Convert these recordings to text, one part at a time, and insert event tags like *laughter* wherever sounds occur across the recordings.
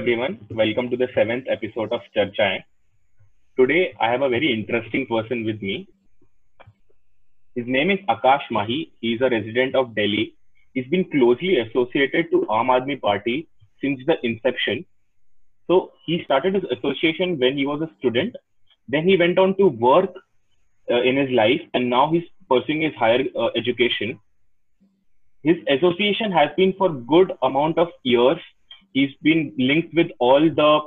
Everyone, welcome to the seventh episode of Charchaएं. Today I have a very interesting person with me. His name is Akash Mahi. He is a resident of Delhi. He's been closely associated to Aam Aadmi Party since the inception. So he started his association when he was a student. Then he went on to work uh, in his life and now he's pursuing his higher uh, education. His association has been for good amount of years He's been linked with all the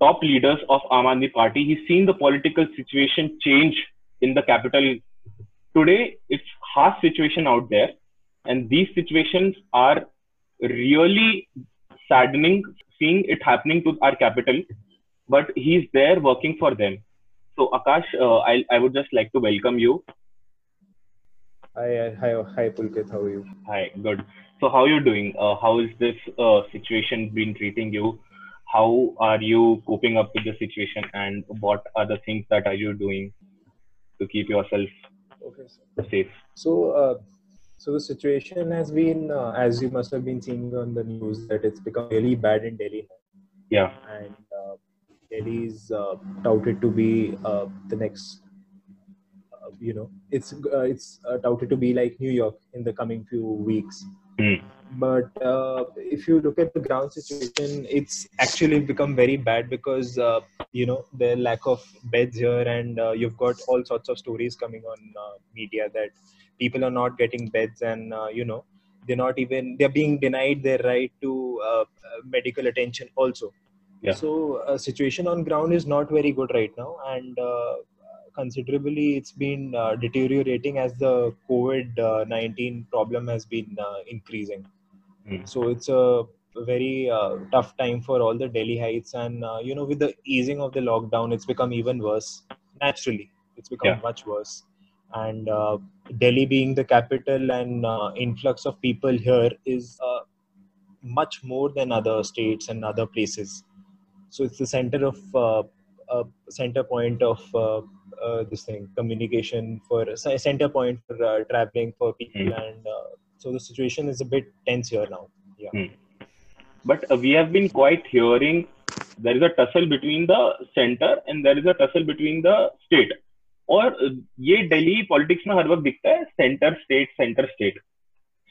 top leaders of Aam Aadmi Party. He's seen the political situation change in the capital. Today, it's harsh situation out there, and these situations are really saddening. Seeing it happening to our capital, but he's there working for them. So, Akash, uh, I I would just like to welcome you. Hi, hi, hi, Pulkit. How are you? Hi, good. So how are you doing? Uh, how is this uh, situation been treating you? How are you coping up with the situation, and what are the things that are you doing to keep yourself okay, so. safe? So, uh, so the situation has been, uh, as you must have been seeing on the news, that it's become really bad in Delhi. Yeah. And uh, Delhi is uh, touted to be the next you know it's uh, it's uh, touted to be like new york in the coming few weeks Mm. But uh, if you look at the ground situation, it's actually become very bad because uh, you know the lack of beds here, and uh, you've got all sorts of stories coming on uh, media that people are not getting beds, and uh, you know they're not even they're being denied their right to uh, medical attention also. Yeah. So situation on ground is not very good right now, and considerably it's been uh, deteriorating as the COVID uh, 19 problem has been uh, increasing. Mm. So it's a very uh, tough time for all the Delhi heights, and uh, you know, with the easing of the lockdown, it's become even worse. Naturally, it's become yeah. much worse. And uh, Delhi being the capital and influx of people here is much more than other states and other places. So it's the center of a center point of uh, uh, this thing communication for a center point for uh, traveling for people mm. and so the situation is a bit tense here now yeah mm. but we have been quite hearing there is a tussle between the center and there is a tussle between the state और ये Delhi politics में हर वक्त दिखता है centre state centre state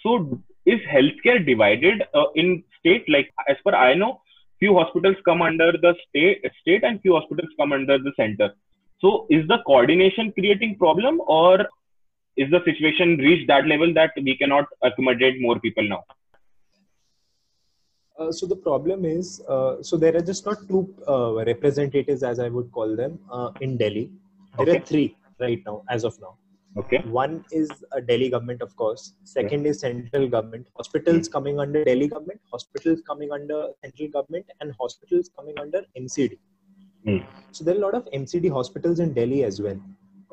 so is health care divided in state like as per I know few hospitals come under the state state and few hospitals come under the center so is the coordination creating problem or is the situation reached that level that we cannot accommodate more people now uh, so the problem is uh, so there are just not two uh, representatives as i would call them uh, in delhi there okay. are three right now as of now Okay. One is a Delhi government, of course. Second is central government. Hospitals mm. coming under Delhi government, hospitals coming under central government, and hospitals coming under MCD. Mm. So there are a lot of MCD hospitals in Delhi as well.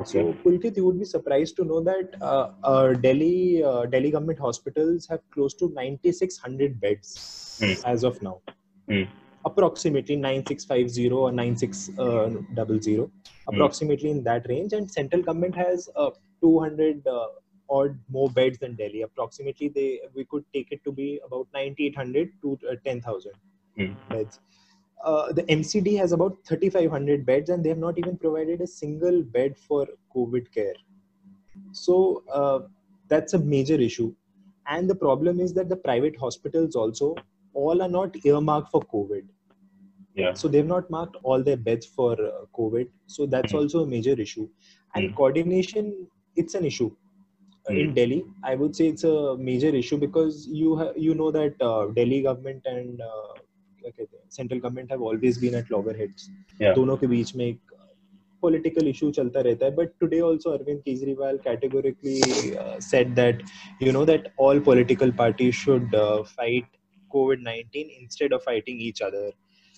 Okay. So Pulkit, you would be surprised to know that uh, uh, Delhi uh, Delhi government hospitals have close to 9,600 beds mm. as of now. Hmm approximately 9650 or 9600 uh, approximately in that range and central government has uh, 200 uh, odd more beds than delhi approximately they we could take it to be about 9800 to uh, 10000 mm. beds uh, the mcd has about 3500 beds and they have not even provided a single bed for covid care so uh, that's a major issue and the problem is that the private hospitals also all are not earmarked for COVID. Yeah. So they've not marked all their beds for uh, COVID. So that's mm-hmm. also a major issue. And mm-hmm. coordination, it's an issue. Uh, mm-hmm. In Delhi, I would say it's a major issue because you ha- you know that uh, Delhi government and uh, central government have always been at loggerheads दोनों के बीच में एक political issue चलता रहता है but today also Arvind Kejriwal categorically said that you know that all political party should fight covid instead of fighting each other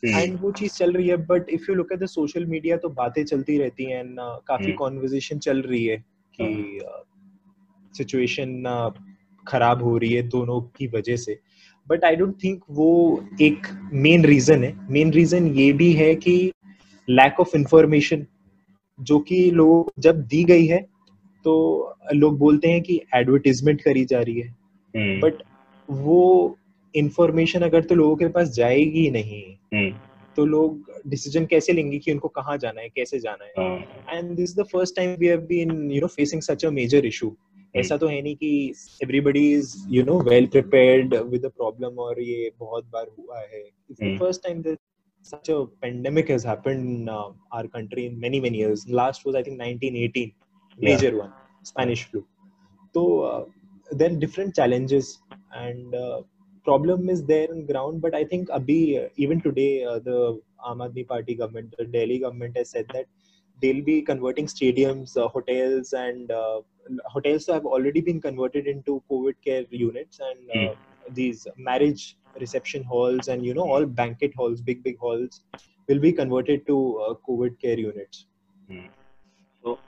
and वो चीज़ चल रही है but if you look at the social media तो बातें चलती रहती हैं एंड uh, काफ़ी hmm. कन्वर्सेशन चल रही है कि hmm. uh, सिचुएशन uh, खराब हो रही है दोनों की वजह से. बट आई डोंट थिंक वो एक मेन रीजन है। मेन रीजन ये भी है कि लैक ऑफ़ इंफॉर्मेशन जो कि लोग जब दी गई है तो लोग बोलते हैं कि एडवर्टीजमेंट करी जा रही है। But hmm. वो इंफॉर्मेशन अगर तो लोगों के पास जाएगी नहीं हम्म, तो लोग डिसीज़न कैसे लेंगे कि उनको कहाँ जाना है कैसे जाना है? हाँ, and this the first time we have been you know facing such a major issue ऐसा तो है नहीं कि everybody is you know well prepared with a problem और ये बहुत बार हुआ है हम्म। First time that such a pandemic has happened in uh, our country in many many years last was i think 1918 major yeah. one spanish flu so uh, then different challenges and uh, problem is there in ground but i think abhi uh, even today uh, the aam aadmi party government the delhi government has said that they'll be converting stadiums uh, hotels and uh, hotels have already been converted into covid care units and uh, these marriage reception halls and you know all banquet halls big big halls will be converted to uh, covid care units Hmm. So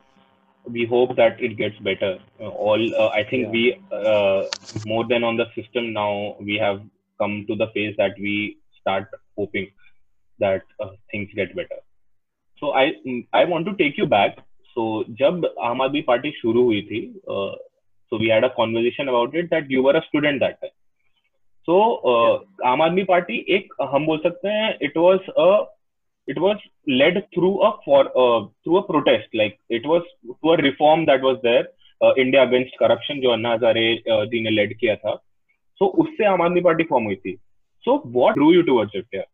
we hope that it gets better. Uh, all uh, I think Yeah. we uh, more than on the system now we have come to the phase that we start hoping that uh, things get better. So I I want to take you back. So जब Aam Aadmi Party शुरू हुई थी, uh, so we had a conversation about it that you were a student that time. So uh, आम Aadmi Party एक हम बोल सकते हैं it was a it was led through a for uh, through a protest like it was to a reform that was there uh, India against corruption जो Anna Hazare uh, जी ने lead किया था so उससे आम आदमी पार्टी फॉर्म हुई थी so what drew you towards it yeah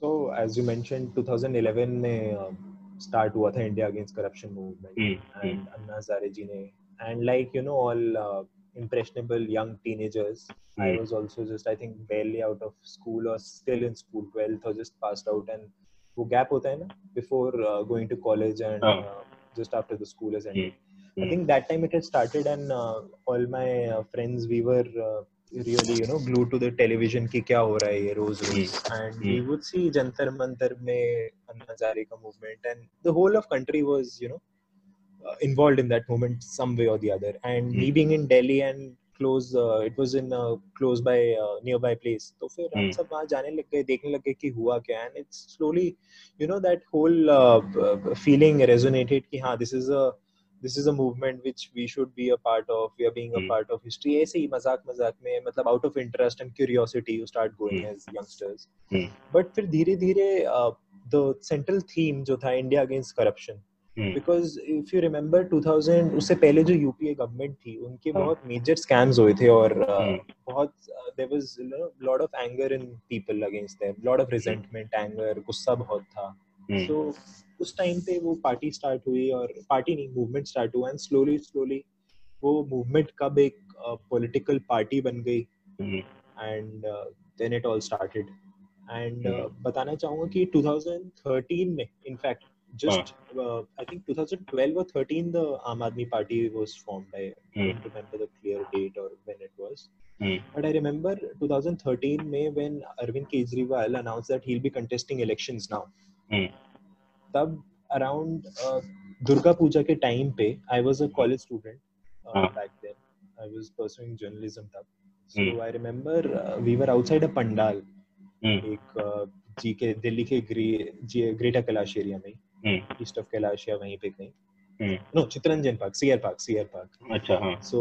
so as you mentioned 2011 में uh, start हुआ था India against corruption movement Hmm, and Anna Hazare ji ne and like you know all uh, impressionable young teenagers I Hmm. was also just I think barely out of school or still in school 12th or just passed out and वो gap होता है ना before uh, going to college and हाँ. uh, just after the school has ended I Hmm. think that time it had started and uh, uh, uh, really you know glued to the television कि क्या हो रहा है ये रोज रोज and we Hmm. would see Mantar में अन्ना हजारे का movement and the whole of country was you know uh, involved in that movement some way or the other and me Hmm. being in Delhi and close uh, it was in a close by uh, nearby place तो फिर हम Hmm. सब वहाँ जाने लग गए देखने लग गए कि हुआ क्या and it's slowly you know that whole uh, uh, feeling resonated कि हाँ this is a this is a movement which we should be a part of we are being a part of history ऐसे ही मज़ाक मज़ाक में मतलब out of interest and curiosity you start going as youngsters but फिर धीरे धीरे the central theme जो था India against corruption because if you remember 2000 उससे पहले जो यूपीए गवर्नमेंट थी उनके hmm. बहुत मेजर स्कैम्स हुए थे और hmm. बहुत there was lot of anger in people against them lot of resentment anger गुस्सा बहुत था। हम्म। सो उस टाइम पे वो पार्टी स्टार्ट हुई और पार्टी नहीं मूवमेंट स्टार्ट हुआ एंड स्लोली स्लोली वो मूवमेंट कब एक पॉलिटिकल पार्टी बन गई and then it all started and बताना चाहूँगा कि 2013 में इनफैक्ट जस्ट आई थिंक 2012 और 13 the Aam Aadmi Party was formed I don't remember the clear date और when it was but I remember 2013 में when Arvind Kejriwal announce that he will be contesting elections now तब around Durga Puja के time पे I was a college student back then I was pursuing journalism तब so I remember we were outside a pandal hmm. एक जी दिल्ली के Greater Kailash area में east of Kailash वहीं पे कहीं। No Chittaranjan Park CR Park CR Park. अच्छा हाँ। सो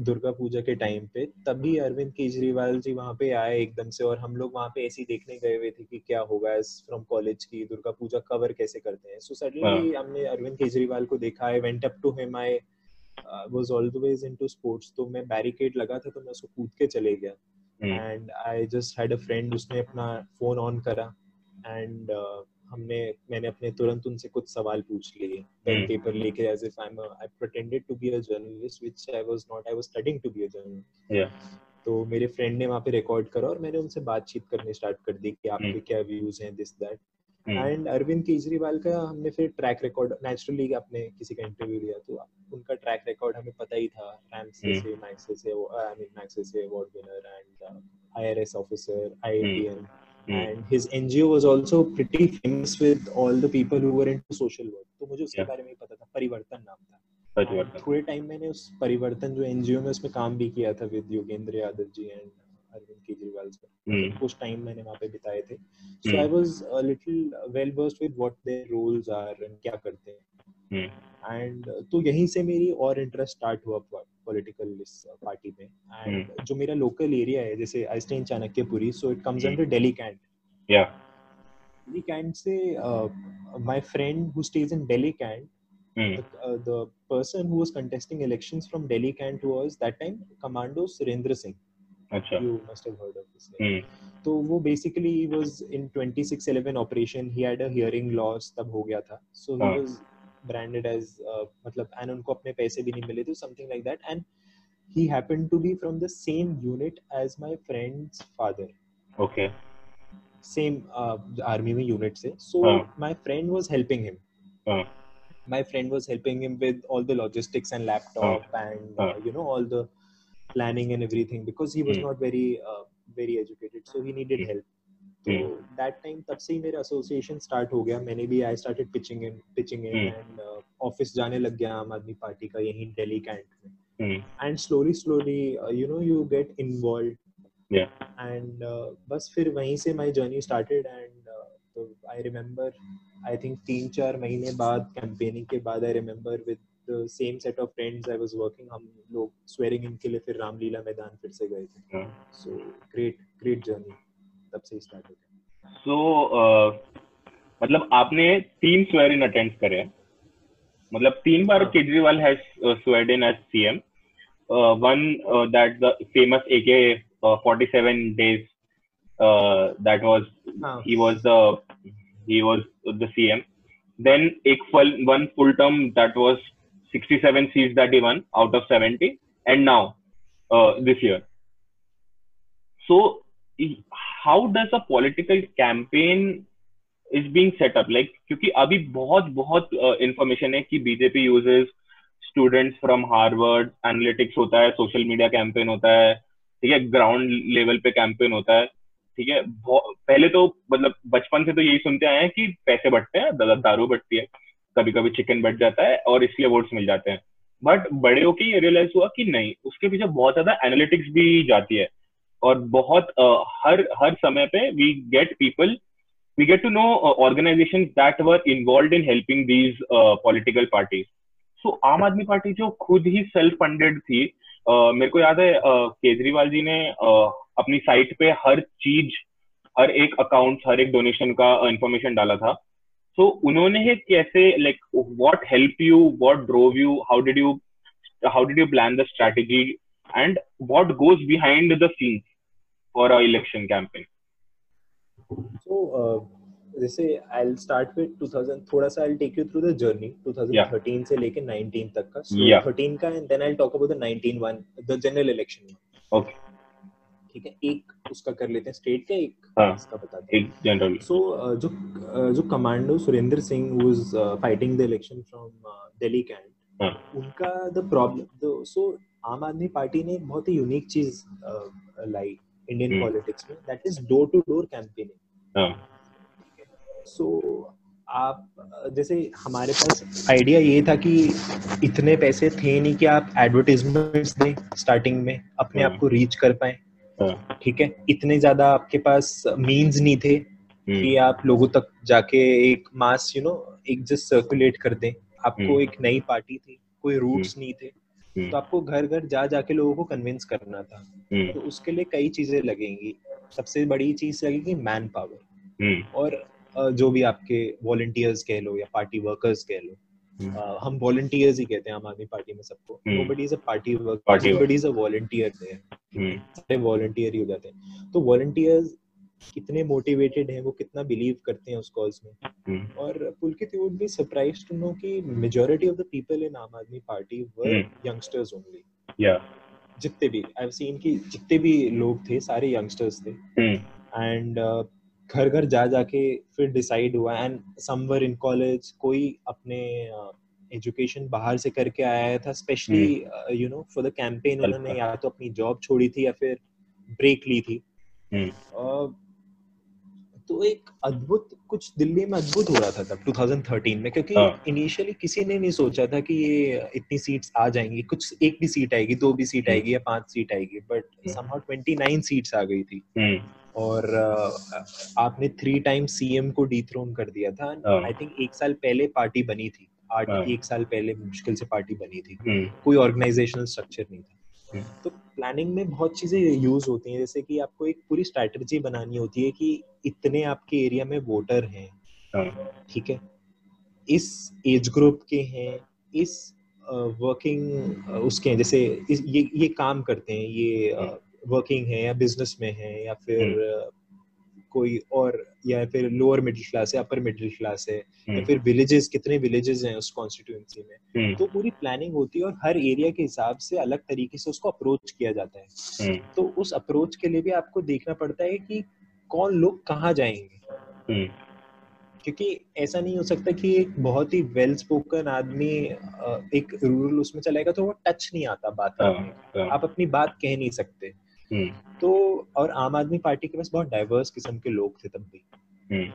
दुर्गा पूजा के टाइम पे तभी अरविंद केजरीवाल जी वहाँ पे आए एकदम से और हम लोग वहाँ पे ऐसे ही देखने गए हुए थे कि क्या होगा फ्रॉम कॉलेज की दुर्गा पूजा कवर कैसे करते हैं। सो सडनली हमने अरविंद केजरीवाल को देखा I went up to him I was always into sports तो मैं बैरिकेड लगा था तो मैं उसको कूद के चले गया. And I just had a friend उसने अपना फ़ोन ऑन करा। एंड हमने मैंने अपने तुरंत उनसे कुछ सवाल पूछ लिए पेन. पेपर लेके as if I am I pretended to be a journalist which I was not I was studying to be a journalist. तो मेरे फ्रेंड ने वहाँ पे रिकॉर्ड करा और मैंने उनसे बातचीत करनी स्टार्ट कर दी कि आपके Hmm. क्या व्यूज़ हैं this that. And Arvind Kejriwal का हमने फिर ट्रैक रिकॉर्ड नेचुरली आपने किसी का इंटरव्यू लिया तो उनका ट्रैक रिकॉर्ड हमें पता ही था रैमसे Hmm. से मैक्से से आई मीन मैक्से से award winner and IRS officer IITian And his NGO was also pretty famous with all the people who were into social work. तो मुझे उसके Yeah. बारे में ही पता था परिवर्तन नाम था है थोड़े टाइम मैंने उस परिवर्तन जो एनजीओ में उसमें काम भी किया था with Yogendra Yadav ji and Arvind Kejriwal sir. कुछ टाइम मैंने वहाँ पे बिताए थे so. I was a little well versed with what their roles are and क्या करते हैं एंड तो यहीं से मेरी और इंटरेस्ट स्टार्ट हुआ पॉलिटिकल इस पार्टी में एंड जो मेरा लोकल एरिया है जैसे I stay in Chanakyapuri so it comes under Delhi Cantt या दिल्ली कैंट से my friend who stays in Delhi Cantt the, uh, the person who was contesting elections from Delhi Cant was that time Commando Surendra Singh. अच्छा have heard of this. name. Hmm तो वो he was in 2611 operation. He had a hearing loss तब हो गया था. He हाँ. was branded as uh, मतलब and उनको अपने पैसे भी नहीं मिले थे something like that and he happened to be from the same unit as my friend's father. Okay Same uh, army में unit से. So हाँ. my friend was helping him. हाँ my friend was helping him with all the logistics and laptop and uh, Uh. you know all the planning and everything because he was Hmm. not very uh, very educated so he needed Hmm. help Hmm. that time तब से ही मेरा association start हो गया मैंने भी I started pitching in pitching in Hmm. and uh, office जाने लग गया आम आदमी पार्टी का यहीं दिल्ली कैंट में हम्म and slowly slowly uh, you know you get involved Yeah. and uh, बस फिर वहीं से my journey started and uh, तो I remember I think तीन चार महीने बाद कैंपेनिंग के बाद I remember with the same set of friends I was working हम लोग swearing in के लिए फिर रामलीला मैदान फिर से गए थे हाँ so great great journey तब से स्टार्ट हो। सो मतलब आपने तीन स्वेयर इन अटेंड करे मतलब तीन बार हाँ। Kejriwal has sweared in as CM one that the famous AK 47 days that was he. Was the he was the CM then एक full one full term that was 67 seats that he out of 70 and now this year so does a political campaign is being set up? Like क्योंकि अभी बहुत बहुत information है कि BJP uses students from Harvard analytics होता है, social media campaign होता है, ठीक है, ग्राउंड लेवल पे कैंपेन होता है. ठीक है पहले तो मतलब बचपन से तो यही सुनते आए हैं कि पैसे बढ़ते हैं दारू बढ़ती है कभी कभी चिकन बढ़ जाता है और इसलिए वोट्स मिल जाते हैं बट बड़े होके ये रियलाइज़ हुआ कि नहीं उसके पीछे बहुत ज़्यादा एनालिटिक्स भी जाती है और बहुत अ, हर हर समय पे we get people we get to know organization that were involve in helping these political parties so Aam Aadmi Party जो खुद ही सेल्फ फंडेड थी अ, मेरे को याद है अ, केजरीवाल जी ने अ, अपनी साइट पे हर चीज़ हर एक अकाउंट हर एक डोनेशन का इंफॉर्मेशन डाला था। सो so, उन्होंने ये कैसे like what help you what drove you how did you how did you plan the strategy and what goes behind the scenes for a election campaign So, uh, जैसे I'll start with 2000 थोड़ा सा I'll take you through the journey 2013 yeah. से लेके 19 तक का so Yeah. 13 का and then I'll talk about the 19 one the general election okay ठीक है एक उसका कर लेते हैं स्टेट का एक हाँ. इसका बताते हैं एक जनरल so uh, जो uh, जो commando Surendra Singh uh, fighting the election from uh, Delhi Cantt हाँ. उनका the problem so Aam Aadmi party ने एक बहुत ही यूनिक चीज़ लाई इंडियन. पॉलिटिक्स में that is door to door campaigning so आप जैसे हमारे पास आइडिया ये था कि इतने पैसे थे नहीं कि आप एडवर्टीजमेंट्स दें स्टार्टिंग में अपने आप हाँ. को रीच कर पाए। हाँ। ठीक है? इतने ज़्यादा आपके पास मींस नहीं थे कि हम्म, आप लोगों तक जाके एक मास यू नो एक जस्ट सर्कुलेट कर दें। आपको हम्म. एक नई पार्टी थी कोई रूट्स नहीं थे। हम्म, तो आपको घर घर जा जाके लोगों को कन्विंस करना था। हम्म, तो उसके लिए कई चीज़ें लगेंगी। सबसे बड़ी चीज़ लगेगी मैन पावर हम्म, और जो भी आपके वॉलंटियर्स कह लो या पार्टी वर्कर्स कह लो हम्म, अ, हम वॉलंटियर्स ही कहते हैं आम आदमी पार्टी में सबको। हम्म. Nobody is a party. Nobody is a volunteer there hmm, सारे वॉलंटियर ही हो जाते हैं। तो वॉलंटियर्स कितने मोटिवेटेड हैं वो कितना बिलीव करते हैं उस कॉज में। हम्म, और Pulkit you would be surprised to know कि majority of the people in Aam Aadmi party were. Youngsters only yeah, जितने भी आई हैव सीन कि जितने भी लोग थे सारे यंगस्टर्स थे। हम्म, एंड घर घर जा जाके फिर डिसाइड हुआ एंड समवर इन कॉलेज कोई अपने एजुकेशन बाहर से करके आया था specially you know for the campaign उन्होंने या तो अपनी जॉब छोड़ी थी या फिर ब्रेक ली थी। अ, तो एक अद्भुत कुछ दिल्ली में अद्भुत हो रहा था तब 2013 में क्योंकि हाँ. इनिशियली किसी ने नहीं सोचा था कि ये इतनी सीट्स आ जाएँगी कुछ एक भी सीट आएगी दो भी सीट हम्म. आएगी या पाँच सीट आएगी बट. समहाउ 29 सीट्स आ गई थी हम्म, और आपने थ्री टाइम सीएम को डिथ्रोन कर दिया था हाँ. आई थिंक एक साल पहले पार्टी बनी थी आठ हाँ। एक साल पहले मुश्किल से पार्टी बनी थी हम्म, कोई ऑर्गेनाइजेशनल स्ट्रक्चर नहीं था। तो प्लानिंग में बहुत चीज़ें यूज़ होती हैं जैसे कि आपको एक पूरी स्ट्रैटेजी बनानी होती है कि इतने आपके एरिया में वोटर हैं हाँ, ठीक है? इस एज ग्रुप के हैं इस वर्किंग उसके हैं जैसे ये ये काम करते हैं ये वर्किंग है या बिज़नेस में है या फिर अ, कोई और या फिर लोअर मिडिल क्लास है अपर मिडिल क्लास है या हम्म, फिर विलेजेस कितने विलेजेस हैं उस कॉन्स्टिट्यूएंसी में हम्म, तो पूरी प्लानिंग होती है और हर एरिया के हिसाब से अलग तरीके से उसको अप्रोच किया जाता है। हम्म, तो उस अप्रोच के लिए भी आपको देखना पड़ता है कि कौन लोग कहाँ जाएँगे। क्योंकि ऐसा नहीं हो सकता कि एक बहुत ही वेल स्पोकन आदमी एक रूरल उसमें चलेगा तो वो टच नहीं आता बात हाँ, करने हाँ, आप अपनी बात कह नहीं सकते। हम्म, तो और आम आदमी पार्टी के पास बहुत डाइवर्स किस्म के लोग थे तब भी हम्म,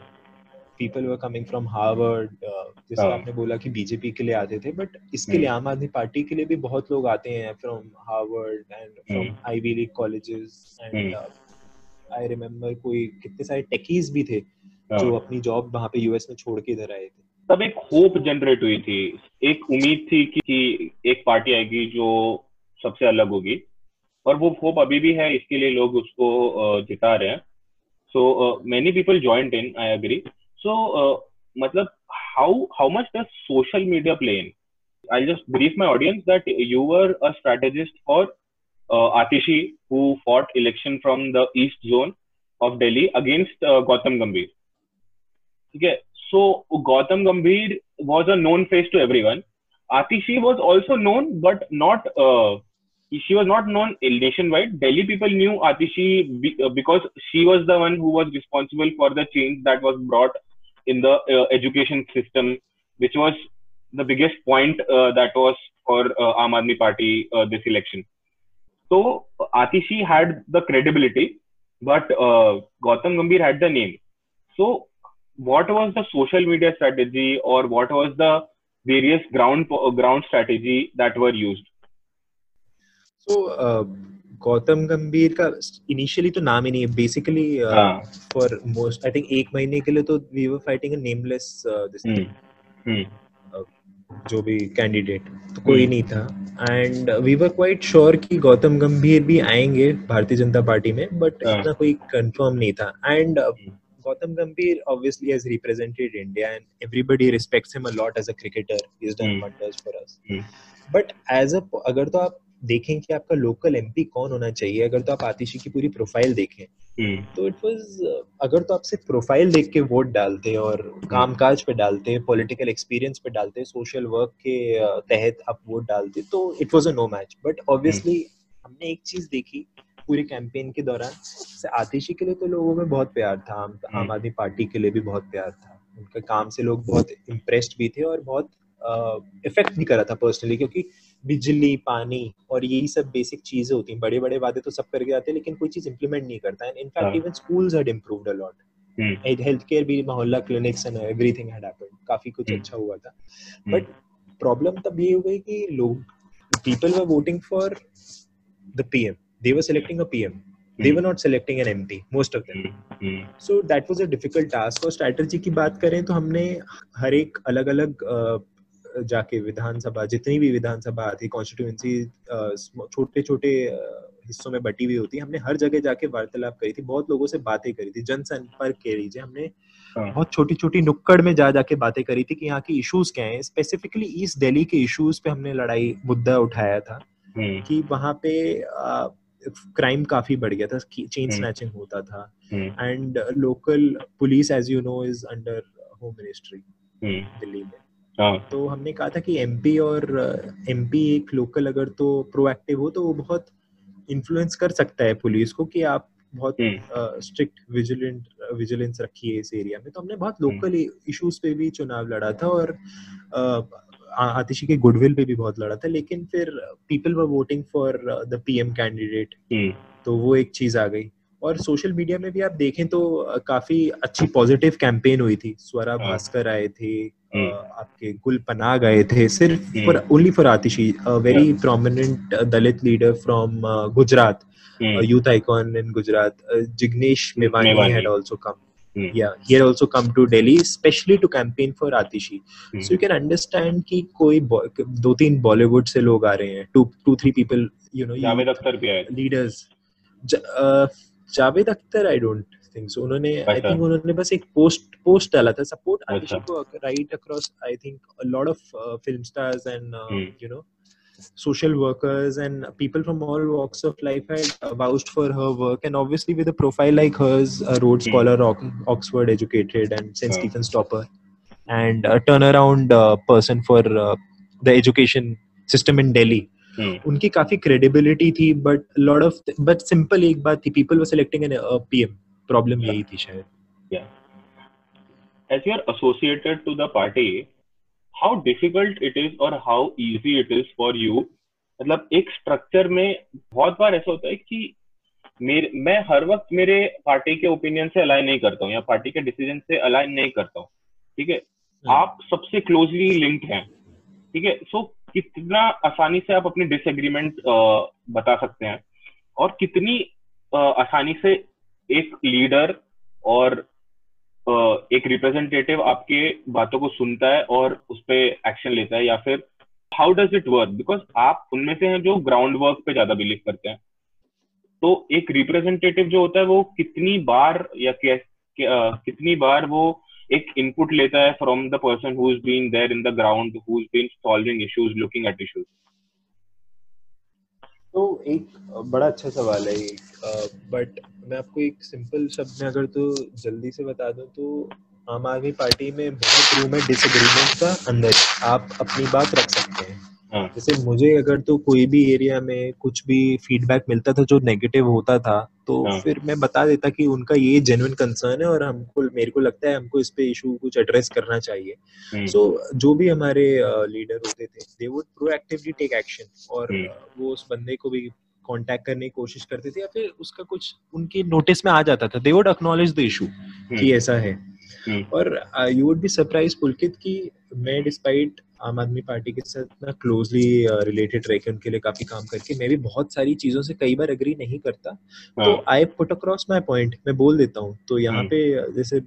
people were coming from Harvard जैसे हाँ। आपने बोला कि बीजेपी के लिए आते थे बट इसके हम्म। लिए आम आदमी पार्टी के लिए भी बहुत लोग आते हैं from Harvard and from hmm. Ivy League colleges and hmm. I remember कोई कितने सारे टेकीज भी थे हाँ। जो अपनी जॉब वहाँ पे यूएस में छोड़ के इधर आए थे तब एक होप जनरेट हुई थी एक उम्मीद थी कि, कि एक पार्टी आएगी जो सबसे अलग होगी और वो होप अभी भी है, इसके लिए लोग उसको जिता रहे हैं। So many people joined in I agree so मतलब how how much the social media play in I just brief my audience that you are a strategist और Atishi who fought election from the east zone of Delhi against Gautam Gambhir ठीक है? So Gautam Gambhir was a known face to everyone Atishi was also known but not she was not known nationwide. Delhi people knew Atishi uh, because she was the one who was responsible for the change that was brought in the uh, education system, which was the biggest point uh, that was for uh, Aam Aadmi Party uh, this election. So Atishi had the credibility, but uh, Gautam Gambhir had the name. So what was the social media strategy or what was the various ground ground strategy that were used so uh, Gautam Gambhir का initially तो नाम ही नहीं है basically. For most I think एक महीने के लिए तो we were fighting nameless hmm, जो भी कैंडिडेट तो कोई हम्म। नहीं था and we were quite sure कि गौतम गंभीर भी आएँगे भारतीय जनता पार्टी में बट हाँ। इतना कोई कंफर्म नहीं था and hmm. Gautam Gambhir obviously has represented India and everybody respects him a lot as a cricketer. He's done Hmm. wonders for us. Hmm. But as a अगर तो आप देखें कि आपका लोकल एमपी कौन होना चाहिए अगर तो आप आतिशी की पूरी प्रोफ़ाइल देखें। हम्म, तो इट वाज अगर तो आप सिर्फ़ प्रोफ़ाइल देख के वोट डालते हैं और कामकाज पे डालते हैं पॉलिटिकल एक्सपीरियंस पे डालते हैं सोशल वर्क के तहत आप वोट डालते तो it was a no match but obviously हमने एक चीज़ देखी पूरे कैंपेन के दौरान आतिशी के लिए तो लोगों में बहुत प्यार था आम, आम आदमी पार्टी के लिए भी बहुत प्यार था। उनके काम से लोग बहुत इम्प्रेस्ड भी थे और बहुत इफ़ेक्ट भी करा था पर्सनली क्योंकि बिजली पानी और यही सब बेसिक चीज़ें होती हैं बड़े बड़े वादे तो सब करके आते हैं लेकिन कोई चीज़ इंप्लीमेंट नहीं करता है। In fact even schools had improved a lot hmm, health care भी मोहल्ला clinics and everything had happened काफ़ी कुछ हम्म। अच्छा हुआ था हम्म, बट प्रॉब्लम तब ये हो गई कि लोग voting for the PM. They were selecting a PM. They were not selecting an MP. Most of them. Hmm, hmm, So that was a difficult task. और strategy की बात करें तो हमने हर एक अलग अलग जाके विधानसभा जितनी भी विधानसभा आती कॉन्स्टिट्यूएंसी छोटे छोटे हिस्सों में बटी हुई होती हमने हर जगह जाके वार्तालाप करी थी बहुत लोगों से बातें करी थी जनसंपर्क कह लीजिए हमने हाँ। बहुत छोटी छोटी नुक्कड़ में जा जाके बातें करी थी कि यहाँ के इश्यूज़ क्या हैं स्पेसिफिकली ईस्ट दिल्ली के इश्यूज़ पे हमने लड़ाई मुद्दा उठाया था हम्म, कि वहाँ पे क्राइम काफ़ी बढ़ गया था चेन हम्म। स्नैचिंग होता था हम्म, and local police as you know is under home ministry hmm, Delhi में तो हमने कहा था कि एमपी और एमपी एक लोकल अगर तो प्रोएक्टिव हो तो वो बहुत इन्फ्लुएंस कर सकता है पुलिस को कि आप बहुत हम्म, स्ट्रिक्ट विजिलेंट विजिलेंस रखिए इस एरिया में। तो हमने बहुत हम्म। लोकल इश्यूज़ पे भी चुनाव लड़ा था और आतिशी के गुडविल पे भी बहुत लड़ा था लेकिन फिर people were voting for the PM candidate hmm, तो वो एक चीज़ आ गई। और सोशल मीडिया में भी आप देखें तो काफ़ी अच्छी पॉजिटिव कैंपेन हुई थी स्वरा हाँ। भास्कर आए थे हम्म। आपके गुल पनाग गए थे सिर्फ़। For only for Atishi very prominent Dalit leader from Gujarat hmm, youth icon in Gujarat, uh, Jignesh Mevani Mevani. had also come. Hmm. Yeah, he had also come to Delhi, especially to campaign for Atishi. Hmm. So you can understand कि कोई दो तीन Bollywood से लोग आ रहे हैं जावेद अख्तर भी आए Javed Akhtar I don't think so उन्होंने आई अच्छा। थिंक उन्होंने बस एक पोस्ट पोस्ट डाला था सपोर्ट आतिशी अच्छा। को right across I think a lot of film stars and Hmm. You know social workers and people from all walks of life had uh, vouched for her work and obviously with a profile like hers a rhodes Hmm. scholar Ox- oxford educated and st Yeah. stephen's topper and a turnaround uh, person for uh, the education system in delhi hmm, उनकी काफ़ी credibility थी but lot of but simple एक बात थी people were selecting an PM problem यही थी शायद. As you are associated to the party how difficult it is or how easy it is for you? मतलब एक स्ट्रक्चर में बहुत बार ऐसा होता है कि मेरे मैं हर वक्त मेरे पार्टी के ओपिनियन से अलाइन नहीं करता हूँ या पार्टी के डिसीज़न से अलाइन नहीं करता हूँ ठीक है? आप सबसे क्लोजली लिंक्ड हैं ठीक है? सो कितना आसानी से आप अपनी डिसएग्रीमेंट बता सकते हैं? और कितनी आसानी से एक लीडर और एक रिप्रेजेंटेटिव आपके बातों को सुनता है और उस पर एक्शन लेता है? या फिर how does it work because आप उनमें से हैं जो ग्राउंड वर्क पे ज़्यादा बिलीव करते हैं। तो एक रिप्रेजेंटेटिव जो होता है वो कितनी बार या कितनी बार वो एक इनपुट लेता है from the person who is been there in the ground who is been solving issues looking at issues तो एक बड़ा अच्छा सवाल है एक बट मैं आपको एक सिंपल शब्द में अगर तो जल्दी से बता दूँ तो आम आदमी पार्टी में बहुत रूम है डिसएग्रीमेंट का अंदर। आप अपनी बात रख सकते हैं। हाँ। जैसे मुझे अगर तो कोई भी एरिया में कुछ भी फीडबैक मिलता था जो नेगेटिव होता था तो हाँ। फिर मैं बता देता कि उनका ये जेन्युइन कंसर्न है और हमको मेरे को लगता है हमको इस पे इशू कुछ एड्रेस करना चाहिए। हम्म, सो जो भी हमारे लीडर होते थे they would proactively take action और हम्म। वो उस बंदे को भी कांटेक्ट करने की कोशिश करते थे या फिर उसका कुछ उनके नोटिस में आ जाता था। They would acknowledge the issue कि ऐसा है। हम्म, और you would be surprised Pulkit कि मैं डिस्पाइट आम आदमी पार्टी के साथ इतना क्लोजली रिलेटेड रह के उनके लिए काफ़ी काम करके मैं भी बहुत सारी चीज़ों से कई बार एग्री नहीं करता। तो हाँ, I put across my point मैं बोल देता हूँ। तो यहाँ हम्म। पे जैसे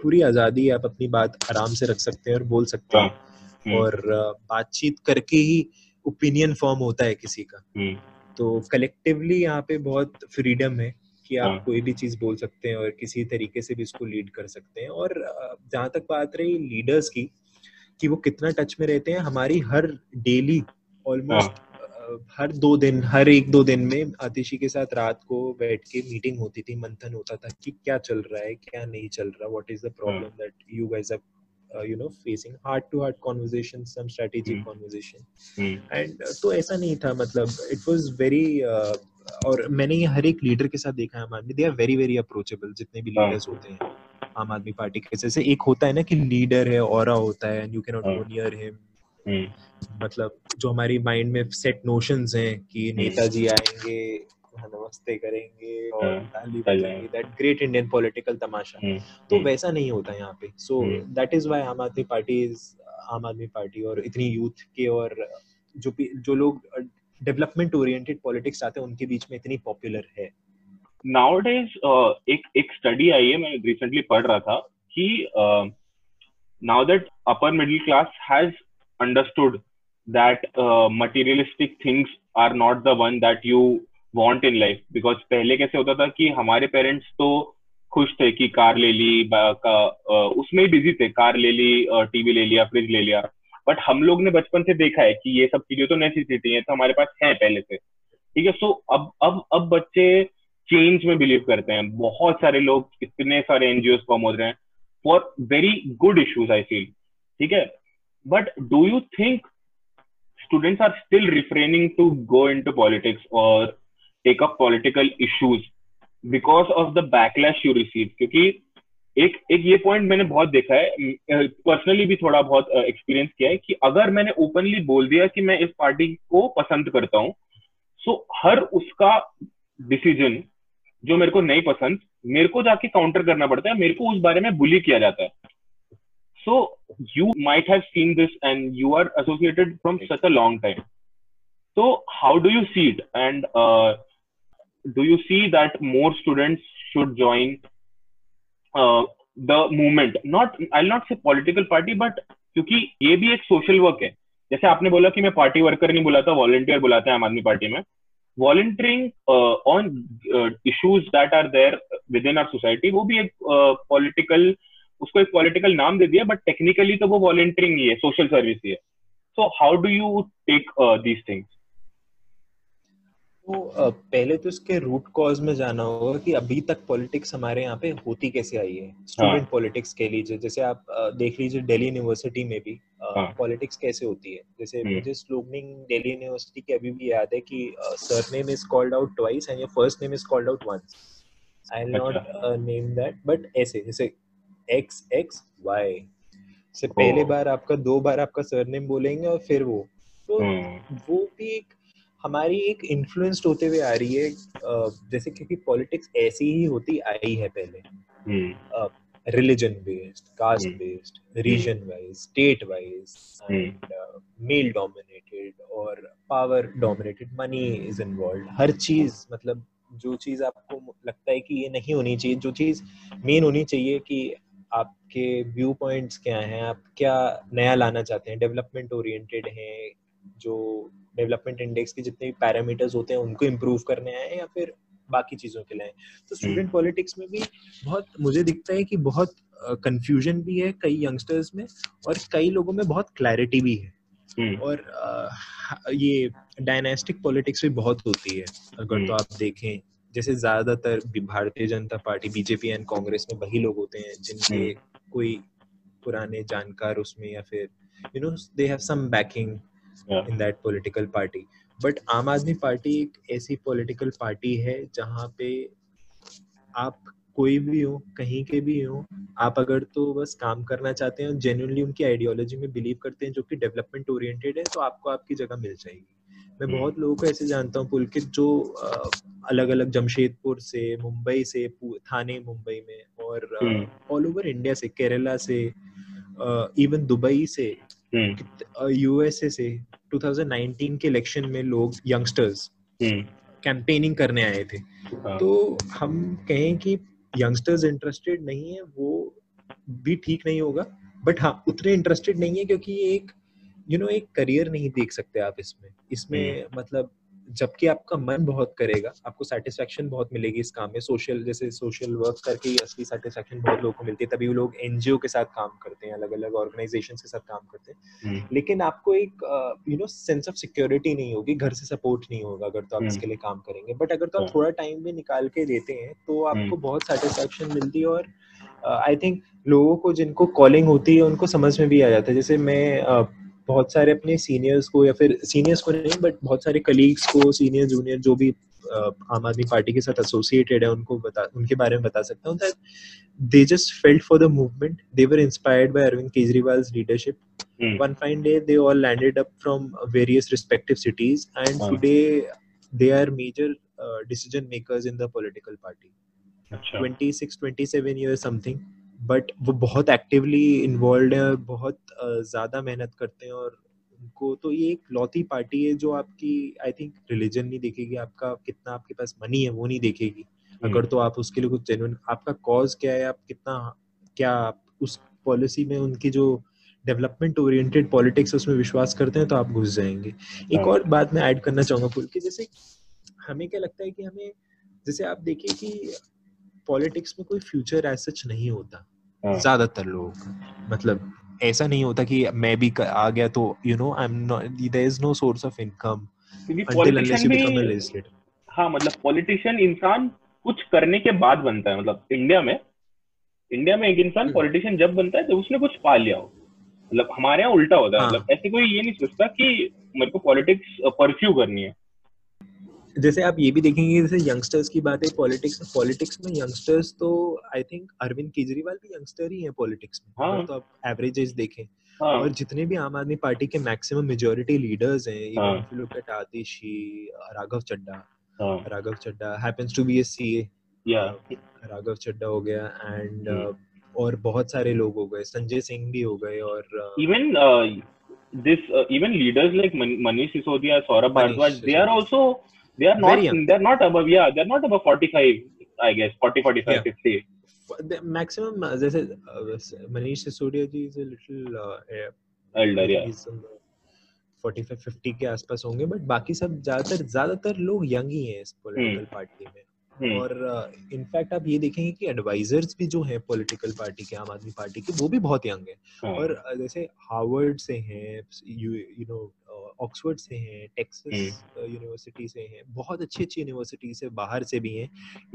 पूरी आज़ादी आप अपनी बात आराम से रख सकते हैं और बोल सकते हाँ, हैं। हम्म, और बातचीत करके ही ओपिनियन फॉर्म होता है किसी का। हम्म, तो कलेक्टिवली यहाँ पे बहुत फ्रीडम है कि आप हाँ। कोई भी चीज़ बोल सकते हैं और किसी तरीके से भी इसको लीड कर सकते हैं। और जहाँ तक बात रही लीडर्स की कि वो कितना टच में रहते हैं हमारी हर डेली ऑलमोस्ट हर दो दिन हर एक दो दिन में आतिशी के साथ रात को बैठ के मीटिंग होती थी मंथन होता था कि क्या चल रहा है क्या नहीं चल रहा what is the problem that you guys are you know facing heart to heart conversation some strategic. Conversation and तो ऐसा नहीं था मतलब इट वाज वेरी और मैंने ये हर एक लीडर के साथ देखा है आदमी they are very very approachable जितने भी हाँ। लीडर्स होते हैं। आम आदमी पार्टी के जैसे एक होता है ना कि लीडर है और होता है and you can not. Go near him hmm, मतलब जो हमारी माइंड में सेट नोशंस हैं कि नेताजी आएँगे नमस्ते करेंगे और ताली बजाएँगे that great Indian political tamasha hmm, तो हम्म, वैसा नहीं होता यहाँ पे। So hmm. That is why Aam Aadmi party is आम आदमी पार्टी और इतनी यूथ के और जो जो लोग डेवलपमेंट ओरिएंटेड पॉलिटिक्स चाहते हैं उनके बीच में इतनी पॉपुलर है। Nowadays uh, एक एक स्टडी आई है मैं रिसेंटली पढ़ रहा था कि now that upper middle class has understood that materialistic things are not the one that you want in life because पहले कैसे होता था कि हमारे पेरेंट्स तो खुश थे कि कार ले ली का, uh, उसमें ही बिज़ी थे। कार ले ली टीवी ले लिया फ्रिज ले लिया। बट हम लोग ने बचपन से देखा है कि ये सब चीज़ें तो नेसेसिटी है तो हमारे पास है पहले से। ठीक है सो अब अब अब बच्चे चेंज में बिलीव करते हैं। बहुत सारे लोग इतने सारे एनजीओ फॉर्म हो रहे हैं for very good issues I feel ठीक है? But do you think students are still refraining to go into politics or take up political issues because of the backlash you receive क्योंकि एक एक ये point मैंने बहुत देखा है। पर्सनली भी थोड़ा बहुत एक्सपीरियंस किया है कि अगर मैंने ओपनली बोल दिया कि मैं इस पार्टी को पसंद करता हूँ सो हर उसका डिसीज़न जो मेरे को नहीं पसंद मेरे को जाके काउंटर करना पड़ता है मेरे को उस बारे में बुली किया जाता है। So you might seen this and you are associated from such a long time. So how do you see it? And uh, do you see that more students should join the movement not I not say political party but क्योंकि ये भी एक social work है। जैसे आपने बोला कि मैं पार्टी वर्कर नहीं बुलाता वॉलंटियर बुलाते हैं आम आदमी पार्टी में। Volunteering on issues that are there within our society वो भी एक पॉलिटिकल uh, उसको एक पॉलिटिकल नाम दे दिया बट टेक्निकली तो वो वॉलंटियरिंग ही है सोशल सर्विस ही है। So how do you take these things तो पहले तो इसके रूट कॉज में जाना होगा कि अभी तक पॉलिटिक्स हमारे यहाँ पे होती कैसे आई है स्टूडेंट हाँ. पॉलिटिक्स के लीजिए जैसे आप देख लीजिए दिल्ली यूनिवर्सिटी में भी पॉलिटिक्स हाँ. कैसे होती है जैसे हम्म। मुझे स्लोगनिंग दिल्ली यूनिवर्सिटी की अभी भी याद है कि surname is called out twice and your first name is called out once I will not name that but ऐसे जैसे एक्स एक्स वाई से पहले बार आपका दो बार आपका सरनेम बोलेंगे और फिर वो तो हम्म। वो भी एक हमारी एक इन्फ्लुएंस्ड होते हुए आ रही है जैसे क्योंकि पॉलिटिक्स ऐसी ही होती आई है पहले। Religion based caste based region wise state wise and male dominated और power dominated money is involve हर चीज़ मतलब जो चीज़ आपको लगता है कि ये नहीं होनी चाहिए जो चीज़ मेन होनी चाहिए कि आपके व्यू पॉइंट्स क्या हैं आप क्या नया लाना चाहते हैं डेवलपमेंट ओरिएंटेड हैं जो डेवलपमेंट इंडेक्स के जितने भी पैरामीटर्स होते हैं उनको इम्प्रूव करने आए या फिर बाकी चीज़ों के लिए तो स्टूडेंट हम्म। पॉलिटिक्स में भी बहुत मुझे दिखता है कि बहुत कंफ्यूजन भी है कई यंगस्टर्स में और कई लोगों में बहुत क्लैरिटी भी है हम्म। और ये डायनेस्टिक पॉलिटिक्स भी बहुत होती है अगर तो हम्म। आप देखें जैसे ज़्यादातर Bharatiya Janata party BJP and Congress में वही लोग होते हैं जिनके कोई पुराने जानकार उसमें या फिर you know they have some backing in that political party but Aam Aadmi party एक ऐसी पॉलिटिकल पार्टी है जहाँ पे आप कोई भी हो कहीं के भी हो आप अगर तो बस काम करना चाहते हैं जेन्यूनली उनकी आइडियोलॉजी में बिलीव करते हैं जो कि डेवलपमेंट ओरिएंटेड है तो आपको आपकी जगह मिल जाएगी। मैं hmm. बहुत लोगों को ऐसे जानता हूँ पुलकित जो अलग अलग जमशेदपुर से मुंबई से थाने मुंबई में और ऑल ओवर इंडिया से केरला से इवन दुबई से यूएसए हम्म। से 2019 के इलेक्शन में लोग यंगस्टर्स कैंपेनिंग करने आए थे हाँ। तो हम कहें कि यंगस्टर्स इंटरेस्टेड नहीं है वो भी ठीक नहीं होगा बट हाँ उतने इंटरेस्टेड नहीं है क्योंकि ये एक यू you नो know, एक करियर नहीं देख सकते आप इसमें इसमें हम्म। मतलब जबकि आपका मन बहुत करेगा आपको सेटिस्फेक्शन बहुत मिलेगी इस काम में सोशल जैसे सोशल वर्क करके असली सेटिस्फेक्शन बहुत लोगों को मिलती है तभी वो लोग एनजीओ के साथ काम करते हैं अलग अलग ऑर्गेनाइजेशन के साथ काम करते हैं हम्म। लेकिन आपको एक you know sense of security नहीं होगी घर से सपोर्ट नहीं होगा अगर तो आप हम्म। इसके लिए काम करेंगे बट अगर तो आप हाँ। थोड़ा टाइम भी निकाल के देते हैं तो आपको हम्म। बहुत सेटिस्फेक्शन मिलती है और आई थिंक लोगों को जिनको कॉलिंग होती है उनको समझ में भी आ जाता है जैसे मैं बहुत सारे अपने सीनियर्स को या फिर सीनियर्स को नहीं बट बहुत सारे कलीग्स को सीनियर जूनियर जो भी आम आदमी पार्टी के साथ एसोसिएटेड है उनको बता उनके बारे में बता सकता हूँ that they just felt for the movement they were inspired by Arvind Kejriwal leadership one fine day they all landed up from various respective cities and today they are major decision makers in the political party 26 27 years something. But वो बहुत actively involve है और बहुत ज़्यादा मेहनत करते हैं और उनको तो ये एक लौती पार्टी है जो आपकी आई थिंक रिलीजन नहीं देखेगी आपका कितना आपके पास मनी है वो नहीं देखेगी अगर हम्म। तो आप उसके लिए कुछ जेन्युइन आपका कॉज क्या है आप कितना क्या आप उस पॉलिसी में उनकी जो डेवलपमेंट ओरिएंटेड पॉलिटिक्स उसमें विश्वास करते हैं तो आप घुस जाएँगे एक। और बात मैं ऐड करना चाहूँगा फुल कि जैसे हमें क्या लगता है कि हमें जैसे आप देखिए कि पॉलिटिक्स में कोई फ्यूचर एज सच नहीं होता। हाँ। ज़्यादातर लोग मतलब ऐसा नहीं होता कि मैं भी आ गया तो you know I am not there is no source of income हाँ मतलब पॉलिटिशियन इंसान कुछ करने के बाद बनता है। मतलब इंडिया में इंडिया में एक इंसान पॉलिटिशियन हम्म। जब बनता है जब उसने कुछ पा लिया हो। मतलब हमारे यहाँ उल्टा होता है। हाँ। मतलब ऐसे कोई ये नहीं सोचता कि मेरे को पॉलिटिक्स परस्यू करनी है। जैसे आप ये भी देखेंगे जैसे यंगस्टर्स की बात है पॉलिटिक्स में पॉलिटिक्स में यंगस्टर्स तो आई थिंक अरविंद केजरीवाल भी यंगस्टर ही है पॉलिटिक्स में। हाँ. तो आप एवरेजेस देखें। हाँ. और जितने भी आम आदमी पार्टी के मैक्सिमम मेजोरिटी लीडर्स हैं even if you look at Atishi Raghav Chadha Raghav Chadha happens to be a CA Raghav Chadha हो गया एंड uh, और बहुत सारे लोग हो गए संजय सिंह भी हो गए और even uh, even leaders like Manish Sisodia, Saurabh Bharadwaj, they are also they are not they're not above yeah they're not above 45 i guess 40 45 yeah. 50 maximum uh, जैसे Manish Sisodia ji is a little elder या 45 50 के आसपास होंगे but बाकी सब ज़्यादातर ज़्यादातर लोग यंग ही हैं इस पॉलिटिकल पार्टी में। हम्म, और इनफैक्ट uh, आप ये देखेंगे कि एडवाइजर्स भी जो हैं पॉलिटिकल पार्टी के आम आदमी पार्टी के वो भी बहुत यंग हैं। हाँ, और अ, जैसे हार्वर्ड से हैं यू यू नो ऑक्सफोर्ड से हैं टेक्सस यूनिवर्सिटी से हैं बहुत अच्छी अच्छी यूनिवर्सिटी से बाहर से भी हैं।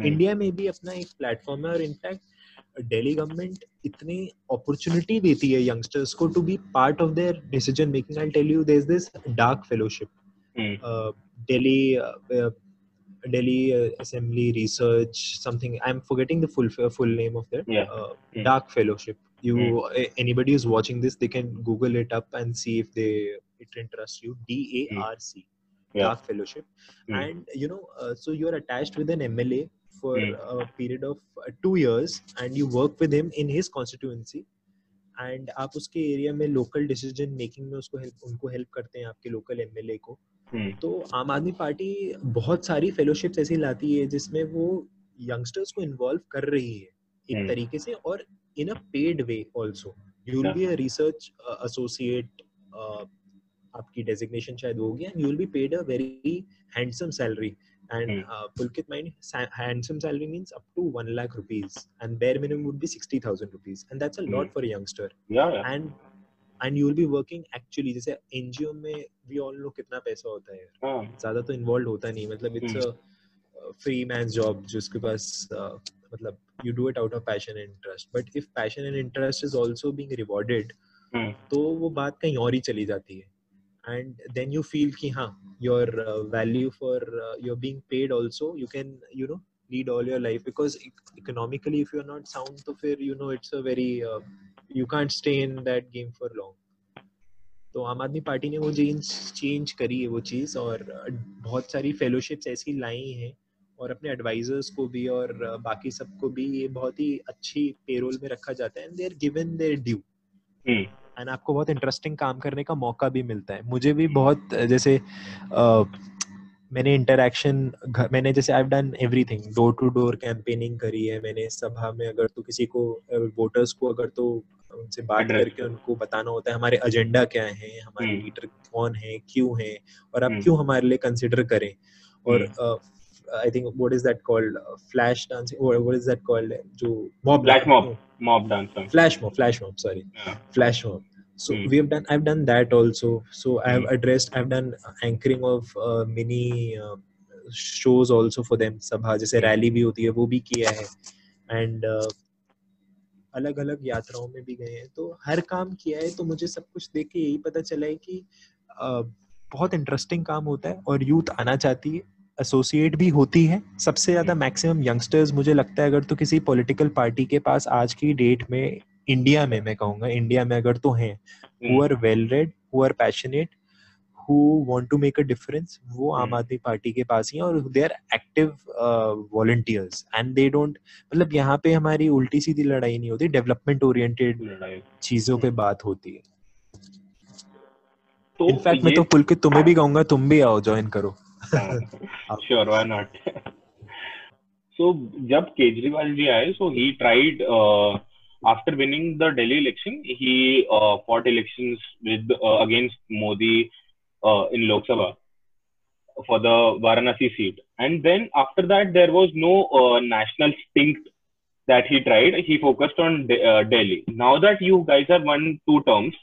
इंडिया में भी अपना एक प्लेटफॉर्म है और इनफैक्ट डेली गवर्नमेंट इतनी अपॉर्चुनिटी देती है यंगस्टर्स को to be part of their decision making. I tell you this this DARC fellowship. Delhi Delhi assembly research something I am forgetting the full full name of that DARC fellowship. you mm. anybody who's watching this they can google it up and see if they it interests you. D A R C. Yeah. Dark Fellowship. Mm. And you know, uh, so you're attached with an MLA for Mm. a period of uh, two years, and you work with him in his constituency. And आप उसके area में local decision making में उसको help उनको help करते हैं आपके local MLA को हम्म, तो आम आदमी पार्टी बहुत सारी फेलोशिप्स ऐसी लाती है जिसमें वो यंगस्टर्स को इन्वॉल्व कर रही है एक हम्म। तरीके से और in a paid way also you will be a research associate आपकी डेजिग्नेशन शायद होगी and you will be paid a very handsome salary and uh, Pulkit handsome salary means up to 1 lakh rupees and bare minimum would be 60000 rupees and that's a lot Hmm. for a youngster. Yeah, yeah. and and you will be working actually जैसे NGO में we all know कितना पैसा होता है हाँ, ज़्यादा तो involve होता नहीं मतलब it's a free man job जिसके पास uh, मतलब you do it out of passion and interest but if passion and interest is also being rewarded तो वो बात कहीं और ही चली जाती है। एंड देन यू फील कि हाँ your value for your being paid also you can you know lead all your life because economically if you are not sound तो फिर you know it's a very you can't stay in that game for long तो Aam Aadmi party ने वो change change करी है वो चीज़ और uh, बहुत सारी फेलोशिप्स ऐसी लाई हैं और अपने एडवाइजर्स को भी और uh, बाकी सबको भी ये बहुत ही अच्छी पेरोल में रखा जाता है and they are given their due and आपको बहुत इंटरेस्टिंग काम करने का मौका भी मिलता है मुझे भी बहुत जैसे अ, मैंने इंटरेक्शन मैंने जैसे I done everything door to door campaigning करी है मैंने सभा में अगर तो किसी को वोटर्स को अगर तो उनसे बात करके उनको बताना होता है हमारे एजेंडा क्या है हमारे हम्म। लीडर कौन है क्यों है और आप हम्म। क्यों हमारे लिए कंसिडर करें और I think what is that called flash dancing what is that called जो mob Flash mob. mob dancer. Flash mob flash mob sorry Yeah. flash mob so Hmm. we have done i've done that also so i've Hmm. addressed i've done anchoring of uh, many uh, shows also for them sabha जैसे Hmm. Rally भी होती है वो भी किया है and अलग अलग यात्राओं में भी गए हैं तो हर काम किया है तो मुझे सब कुछ देख के यही पता चला है कि uh, बहुत इंटरेस्टिंग काम होता है और यूथ आना चाहती है एसोसिएट भी होती है सबसे ज़्यादा मैक्सिमम यंगस्टर्स मुझे लगता है अगर तो किसी पॉलिटिकल पार्टी के पास आज की डेट में इंडिया में मैं कहूँगा इंडिया में अगर तो हैं Hmm. are well read, who are passionate, who want to make a difference, वो आम Hmm. आदमी पार्टी के पास ही हैं और are active uh, volunteers and they don't मतलब यहाँ पे हमारी उल्टी सीधी लड़ाई नहीं होती डेवलपमेंट ओरिएंटेड। चीज़ों पे बात होती है तो इनफैक्ट मैं तो पुलकित तुम्हें भी कहूँगा तुम भी आओ ज्वाइन करो *laughs* sure, why not? *laughs* so, jab Kejriwal ji aaye, so he tried uh, after winning the Delhi election, he uh, fought elections with uh, against Modi uh, in Lok Sabha for the Varanasi seat. And then after that, there was no uh, national stink that he tried. He focused on De- uh, Delhi. Now that you guys have won two terms,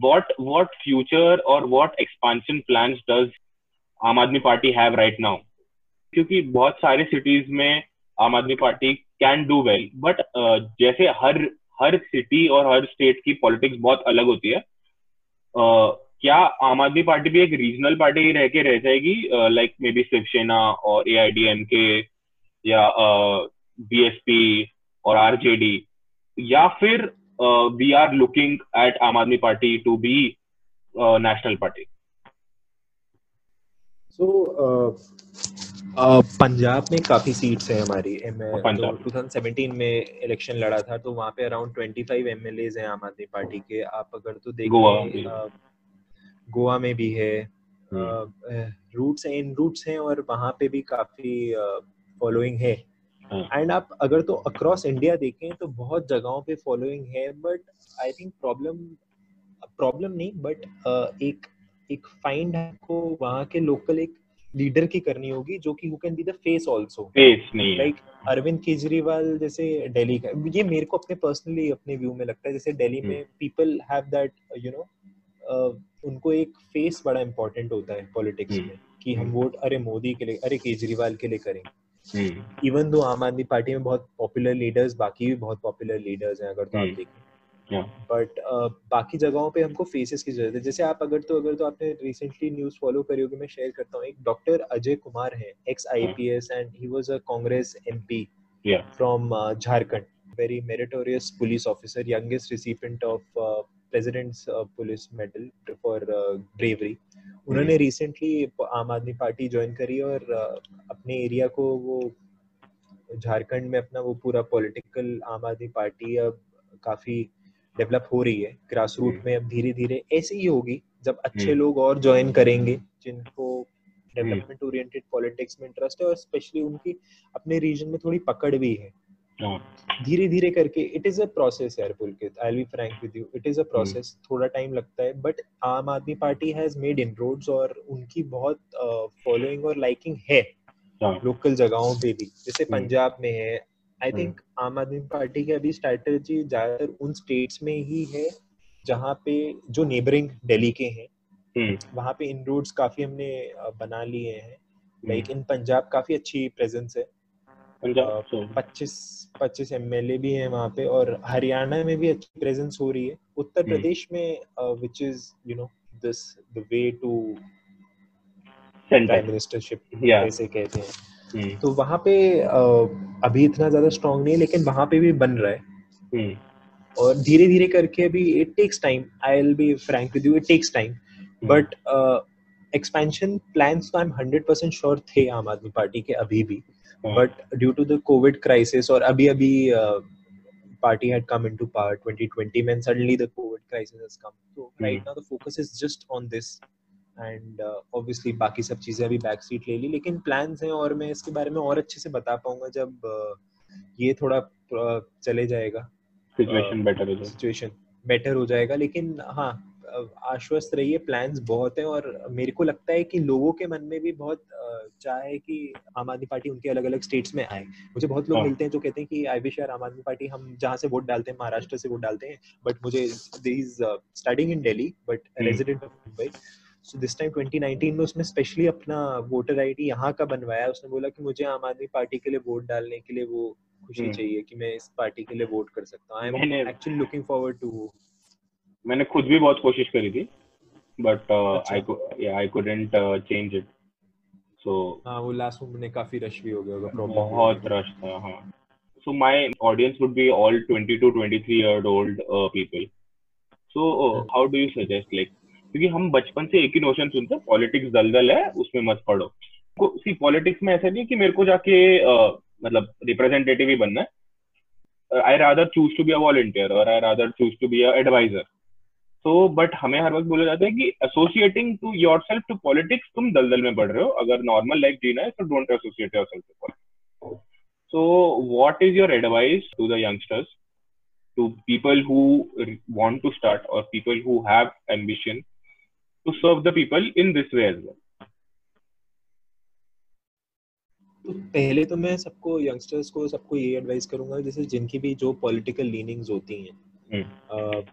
what what future or what expansion plans does आम Aadmi party have right now क्योंकि बहुत सारे cities में Aam Aadmi party can do well but जैसे हर हर city और हर state की politics बहुत अलग होती है। Uh, क्या आम आदमी पार्टी भी एक रीजनल पार्टी रह के रह जाएगी? लाइक मे बी शिवसेना और ए आई डी एम के या बी एस पी और आरजेडी या फिर we are looking at Aam Aadmi party to be national party so Punjab में काफ़ी सीट्स हैं हमारी। तो पंजाब। 2017 में इलेक्शन लड़ा था तो वहाँ पे अराउंड 25 एमएलए हैं आम आदमी पार्टी के। आप अगर तो देखें गोवा में भी। है। हम्म। रूट्स हैं इन रूट्स हैं और वहाँ पे भी काफ़ी फॉलोइंग है। एंड आप अगर तो अक्रॉस इंडिया देखें तो बहुत जगहों पे फॉलोइंग है but I think problem problem नहीं बट uh, एक एक फाइंड को वहाँ के लोकल एक लीडर की करनी होगी जो कि who can be the face also face नहीं लाइक अरविंद केजरीवाल जैसे दिल्ली का ये मेरे को अपने पर्सनली अपने व्यू में लगता है जैसे दिल्ली में people have that you know उनको एक फेस बड़ा इंपॉर्टेंट होता है पॉलिटिक्स में कि हम वोट अरे मोदी के लिए अरे केजरीवाल के लिए करेंगे। इवन दो आम आदमी पार्टी में बहुत पॉपुलर लीडर्स बाकी भी बहुत पॉपुलर लीडर्स हैं अगर तो आप देखें। बट uh, बाकी जगहों पे हमको फेसेस की ज़रूरत है। जैसे आप अगर तो अगर तो आपने रिसेंटली न्यूज़ फॉलो करी होगी मैं शेयर करता हूँ। एक डॉक्टर अजय कुमार है ex IPS and he was a Congress MP from Jharkhand very meritorious police officer youngest recipient of president's police medal for bravery उन्होंने recently Aam Aadmi party join करी और uh, अपने एरिया को वो झारखंड में अपना वो पूरा पॉलिटिकल आम आदमी पार्टी अब काफ़ी डेवलप हो रही है ग्रास रूट हम्म। में अब धीरे धीरे ऐसे ही होगी जब अच्छे हम्म। लोग और ज्वाइन करेंगे जिनको डेवलपमेंट ओरिएंटेड पॉलिटिक्स में इंटरेस्ट है और स्पेशली उनकी अपने रीजन में थोड़ी पकड़ भी है हाँ। धीरे धीरे करके इट इज़ अ प्रोसेस यार Pulkit I be frank with you it is a process थोड़ा टाइम लगता है but Aam Aadmi Party has made inroads और उनकी बहुत फॉलोइंग uh, और लाइकिंग है लोकल हाँ। जगहों पे भी जैसे हम्म। पंजाब में है आई थिंक हम्म। आम आदमी पार्टी की अभी स्ट्रेटेजी ज़्यादातर उन स्टेट्स में ही है जहाँ पे जो नेबरिंग दिल्ली के हैं। वहाँ पे इन रूट्स काफ़ी हमने बना लिए हैं लाइक इन पंजाब काफ़ी अच्छी प्रेजेंस है पच्चीस पच्चीस एम एल ए भी है वहाँ पे और हरियाणा में भी अच्छी प्रेजेंस हो रही है उत्तर हम्म। प्रदेश में which is you know this the way to prime ministership ऐसे कहते हैं। तो वहाँ पे अभी इतना ज़्यादा स्ट्रॉन्ग नहीं है लेकिन वहाँ पे भी बन रहा है। हम्म। और धीरे धीरे करके अभी it takes time I will be frank with you it takes time but expansion plans तो I am hundred percent sure थे आम आदमी पार्टी के अभी भी। But due to the COVID crisis और अभी अभी party had come into power 2020 when suddenly the covid crisis has come. So right mm. now the focus is just on this. And obviously uh, बाकी सब चीज़ें अभी back seat ले ली लेकिन plans हैं और मैं इसके बारे में और अच्छे से बता पाऊँगा जब uh, ये थोड़ा uh, चले जाएगा। सिचुएशन बेटर हो सिचुएशन बेटर हो जाएगा लेकिन हाँ आश्वस्त रहिए प्लान्स बहुत हैं और मेरे को लगता है कि लोगों के मन में भी बहुत चाहे कि आम आदमी पार्टी उनके अलग अलग स्टेट्स में आए। मुझे बहुत लोग हाँ. मिलते हैं जो कहते हैं कि आई विश यार आम आदमी पार्टी हम जहाँ से वोट डालते हैं महाराष्ट्र से वोट डालते हैं बट मुझे studying in Delhi but resident of Mumbai so this time 2019 में उसने स्पेशली अपना वोटर आईडी यहाँ का बनवाया। उसने बोला कि मुझे आम आदमी पार्टी के लिए वोट डालने के लिए वो खुशी हम्म। चाहिए कि मैं इस पार्टी के लिए वोट कर सकता हूँ। I am actually looking forward to मैंने खुद भी बहुत कोशिश करी थी but I I couldn't change it so हाँ वो लास्ट में काफ़ी रश भी हो गया होगा बहुत रश था हाँ। So my audience would be all 20 to 23 year old uh, people. So uh, how do you suggest like क्योंकि हम बचपन से एक ही नोशन सुनते हैं पॉलिटिक्स दलदल है, उसमें मत पढ़ो। सी पॉलिटिक्स में ऐसा नहीं कि मेरे को जाके मतलब रिप्रेजेंटेटिव ही बनना है। I rather choose to be a volunteer और I rather choose to be a advisor तो बट हमें हर वक्त बोला जाता है कि associating to yourself to politics तुम दलदल में पढ़ रहे हो। अगर नॉर्मल लाइफ जीना है तो don't associate yourself to so what is your advice to the youngsters to people who want to start or people who have ambition? To serve the people in this way as well तो पहले तो मैं सबको youngsters को सबको ये advice करूँगा जैसे जिनकी भी जो पॉलिटिकल लीनिंग्स होती हैं हम्म।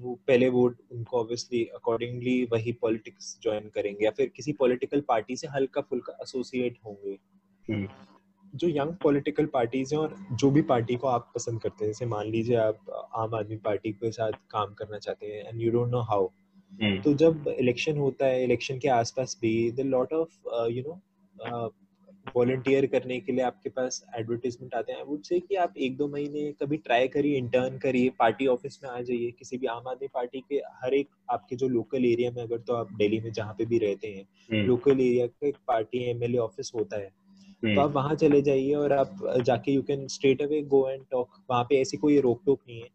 वो पहले वो उनको ऑब्वियसली अकॉर्डिंगली वही पॉलिटिक्स ज्वाइन करेंगे या फिर किसी पॉलिटिकल पार्टी से हल्का फुल्का एसोसिएट होंगे हम्म। जो यंग पॉलिटिकल पार्टीज़ हैं और जो भी पार्टी को आप पसंद करते हैं जैसे मान लीजिए आप आम आदमी पार्टी के साथ काम करना चाहते हैं and you don't know how. तो जब इलेक्शन होता है इलेक्शन के आसपास भी the lot of you know volunteer करने के लिए आपके पास एडवर्टीजमेंट आते हैं। आई वुड से कि आप एक दो महीने कभी ट्राई करिए इंटर्न करिए पार्टी ऑफ़िस में आ जाइए किसी भी आम आदमी पार्टी के हर एक आपके जो लोकल एरिया में अगर तो आप दिल्ली में जहाँ पे भी रहते हैं लोकल। एरिया का एक पार्टी एमएलए ऑफ़िस होता है। तो। आप वहाँ चले जाइए और आप जाके you can straight away go and talk वहाँ पे ऐसी कोई रोक टोक नहीं है।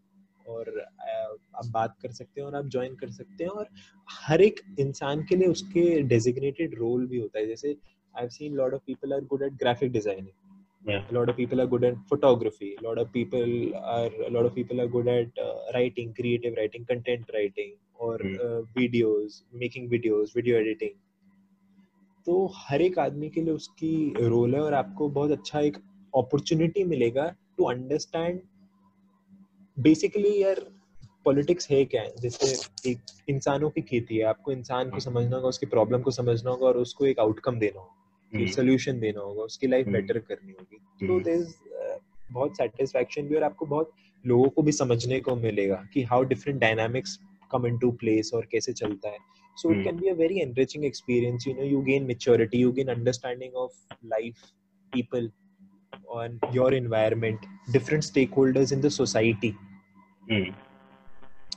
और आप बात कर सकते हैं और आप ज्वाइन कर सकते हैं और हर एक इंसान के लिए उसके डेजिग्नेटेड रोल भी होता है जैसे I have seen lot of people are good at graphic designing Yeah. A lot of people are good at photography. A lot of people are a lot of people are good at uh, writing, creative writing, content writing, or Hmm. uh, videos, making videos, video editing. तो हर एक आदमी के लिए उसकी role है और आपको बहुत अच्छा एक अपॉर्चुनिटी मिलेगा टू अंडरस्टैंड बेसिकली यार पॉलिटिक्स है क्या है जैसे एक इंसानों की खेती है आपको इंसान को समझना होगा उसकी प्रॉब्लम को समझना होगा और उसको एक आउटकम देना होगा. सोल्यूशन देना होगा उसकी लाइफ हम्म। बेटर करनी होगी तो हम्म। बहुत सेटिस्फैक्शन भी और आपको बहुत लोगों को भी समझने को मिलेगा कि how different dynamics come into place और कैसे चलता है so it can be a very very experience you know you gain maturity you gain understanding of life people on your environment different stakeholders in the society Hmm.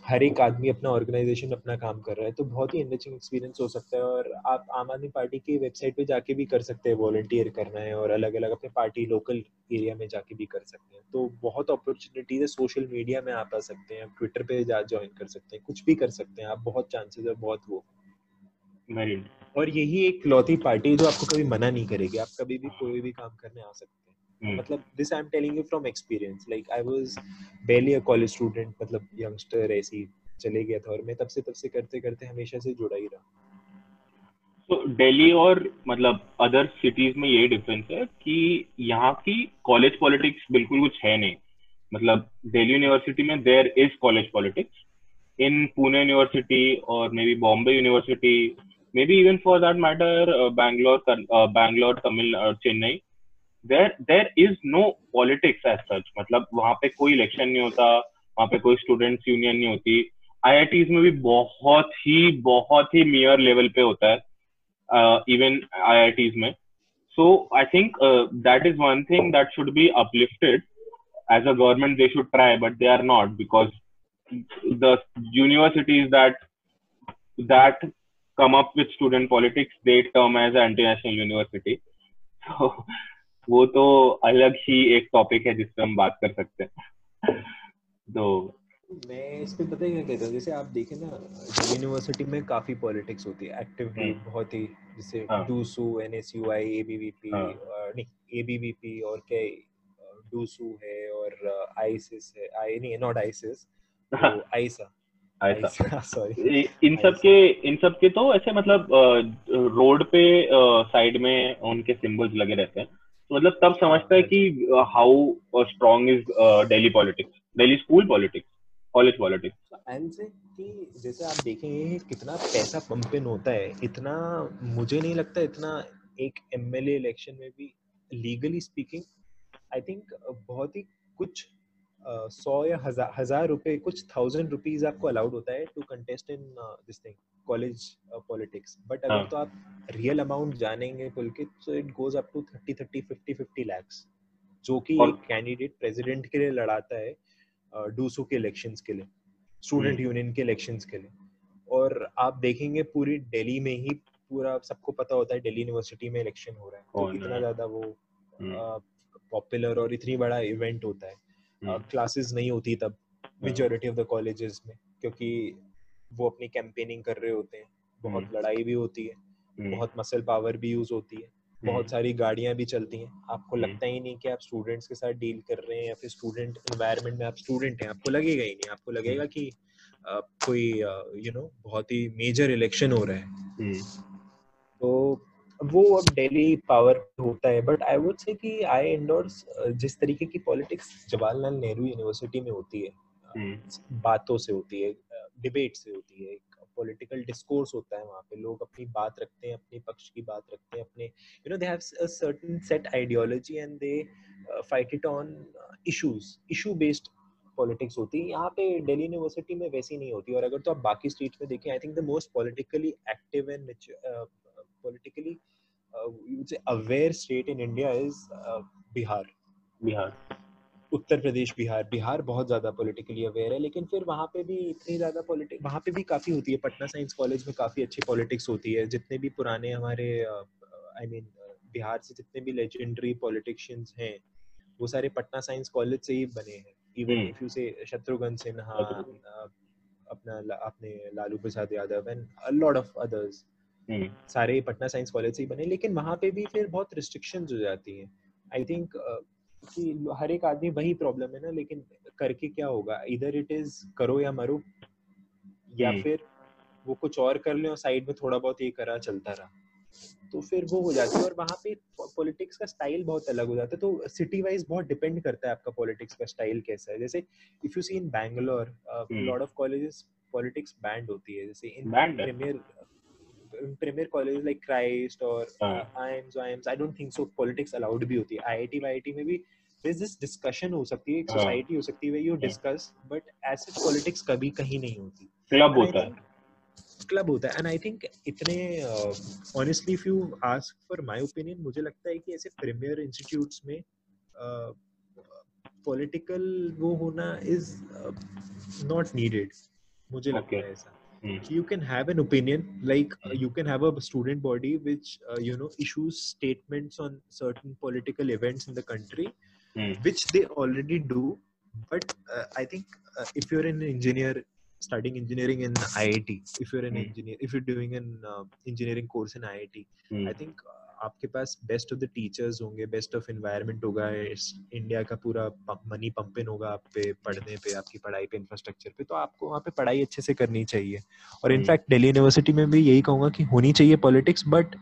हर एक आदमी अपना organisation अपना काम कर रहा है तो बहुत ही एनरिचिंग एक्सपीरियंस हो सकता है और आप आम आदमी पार्टी की वेबसाइट पे जाके भी कर सकते हैं वॉलंटियर करना है और अलग अलग अपने पार्टी लोकल एरिया में जाके भी कर सकते हैं। तो बहुत अपॉर्चुनिटीज़ है सोशल मीडिया में आप आ सकते हैं ट्विटर पे जा ज्वाइन कर सकते हैं कुछ भी कर सकते हैं आप बहुत चांसेस है बहुत वो। और यही एक लौती पार्टी जो आपको कभी मना नहीं करेगी आप कभी भी कोई भी काम करने आ सकते हैं. मतलब this I am telling you from experience like I was barely a college student मतलब यंगस्टर ऐसे चले गया था और मैं तब से तब से करते करते हमेशा से जुड़ा ही रहा। तो दिल्ली और मतलब अदर सिटीज़ में ये डिफरेंस है कि यहाँ की कॉलेज पॉलिटिक्स बिल्कुल कुछ है नहीं। मतलब दिल्ली यूनिवर्सिटी में there is college politics in Pune university और maybe Bombay university maybe even for that matter Bangalore Bangalore Tamil Chennai there there is no politics as such मतलब वहाँ पे कोई इलेक्शन नहीं होता, वहाँ पे कोई स्टूडेंट्स यूनियन नहीं होती। आई में भी बहुत ही बहुत ही मेयर लेवल पे होता है इवन आई में। So I think that is one thing that should be uplifted as a government they should try but they are not because the universities that that come up with student politics they term as a university वो तो अलग ही एक topic है जिसपे हम बात कर सकते हैं। *laughs* तो मैं इस पे पता है क्या कहता हूँ? जैसे आप देखें ना यूनिवर्सिटी में काफ़ी पॉलिटिक्स होती है एक्टिवली हम्म। बहुत ही जैसे हाँ। डूसू एनएसयूआई एबीवीपी हाँ। नहीं एबीवीपी और क्या डूसू है और आईसिस है आई नहीं नॉट आईसिस आईसा। ऐसा सॉरी *laughs* इन सब के इन सब के तो ऐसे मतलब रोड पे साइड में उनके सिंबल्स लगे रहते हैं। मतलब तब समझता है कि how strong is Delhi politics Delhi school politics college politics and से कि जैसे आप देखेंगे कितना पैसा पंपिन होता है, इतना मुझे नहीं लगता इतना एक एमएलए इलेक्शन में भी लीगली स्पीकिंग आई थिंक बहुत ही कुछ सौ या हज़ार हज़ार रुपए कुछ थाउज़ेंड रुपीज़ आपको अलाउड होता है to contest in this thing college politics but अगर हाँ। तो आप रियल अमाउंट जानेंगे बोल के तो it goes up to thirty thirty fifty fifty lakhs जो कि एक कैंडिडेट प्रेसिडेंट के लिए लड़ाता है डूसू के इलेक्शंस के लिए स्टूडेंट हम्म। यूनियन के इलेक्शंस के लिए और आप देखेंगे पूरी दिल्ली में ही पूरा सबको पता होता है दिल्ली यूनिवर्सिटी में इलेक्शन हो रहा है तो कितना ज़्यादा वो हम्म। पॉपुलर और इतनी बड़ा इवेंट होता है हम्म। क्लासेस नहीं होती तब मेजोरिटी ऑफ़ द कॉलेजेस में क्योंकि वो अपनी कैंपेनिंग कर रहे होते हैं। बहुत हम्म। लड़ाई भी होती है हम्म, बहुत मसल पावर भी यूज़ होती है बहुत सारी गाड़ियाँ भी चलती हैं। आपको। लगता ही नहीं कि आप स्टूडेंट्स के साथ डील कर रहे हैं या फिर स्टूडेंट एनवायरनमेंट में आप स्टूडेंट हैं आपको लगेगा ही नहीं। आपको लगेगा कि अ, कोई यू नो बहुत ही मेजर इलेक्शन हो रहा है। तो वो अब डेली पावर होता है बट आई वुड से कि आई एंडोर्स जिस तरीके की पॉलिटिक्स जवाहरलाल नेहरू यूनिवर्सिटी में होती है हम्म। बातों से होती है डिबेट से होती है एक पॉलिटिकल डिस्कोर्स होता है वहाँ पे लोग अपनी बात रखते हैं अपने पक्ष की बात रखते हैं अपने you know they have a certain set ideology and they fight it on issues issue based politics होती है यहाँ पे दिल्ली यूनिवर्सिटी में वैसी नहीं होती और अगर तो आप बाकी स्टेट्स में देखें I think the most politically active and politically uh, you would say aware state in India is uh, Bihar. Bihar Uttar Pradesh Bihar Bihar बहुत ज़्यादा पॉलिटिकली अवेयर है लेकिन फिर वहाँ पे भी इतनी ज़्यादा पॉलिटिक्स वहाँ पे भी काफ़ी होती है। पटना साइंस कॉलेज में काफ़ी अच्छी पॉलिटिक्स होती है। जितने भी पुराने हमारे आई मीन बिहार से जितने भी लेजेंडरी पॉलिटिशियंस हैं वो सारे पटना साइंस कॉलेज से ही बने हैं। इवन। इफ़ यू से शत्रुघ्न सिन्हा uh, अपना अपने Lalu Prasad Yadav and a lot of others सारे पटना साइंस कॉलेज से ही बने लेकिन वहाँ पे भी फिर बहुत रिस्ट्रिक्शंस हो जाती हैं। आई थिंक कि हर एक आदमी वही प्रॉब्लम है ना लेकिन करके क्या होगा? इधर इट इज़ करो या मरो या हम्म। फिर वो कुछ और कर ले और साइड में थोड़ा बहुत ये करा चलता रहा। तो फिर वो हो जाती है और वहाँ पे पॉलिटिक्स का स्टाइल बहुत अलग हो जाता है। तो सिटी वाइज बहुत डिपेंड करता है आपका पॉलिटिक्स का स्टाइल कैसा है। जैसे if you see in Bangalore hmm. Lot of colleges politics banned होती है। जैसे in premier premier college like Christ और। IIMs IIMs I don't think so politics allowed भी होती है। आईआईटी वाईआईटी में भी there's this discussion हो सकती है एक हाँ। सोसाइटी हो सकती है where you हाँ। discuss but as such politics कभी कहीं नहीं होती। क्लब होता है। क्लब होता है। एंड आई थिंक इतने honestly if you ask for my opinion मुझे लगता है कि ऐसे प्रीमियर इंस्टीट्यूट्स में पॉलिटिकल वो होना इज़ नॉट नीडेड मुझे लगता है ऐसा। Hmm. you can have an opinion like uh, hmm. you can have a student body which uh, you know issues statements on certain political events in the country mm. which they already do but uh, i think uh, if you're an engineer studying engineering in iit if you're an mm. engineer if you're doing an uh, engineering course in iit mm. i think uh, आपके पास best of the teachers होंगे best of environment होगा India का पूरा money pumping होगा आप पे पढ़ने पे आपकी पढ़ाई पे इंफ्रास्ट्रक्चर पे तो आपको वहाँ पे पढ़ाई अच्छे से करनी चाहिए और। इनफैक्ट दिल्ली यूनिवर्सिटी में भी यही कहूँगा कि होनी चाहिए politics but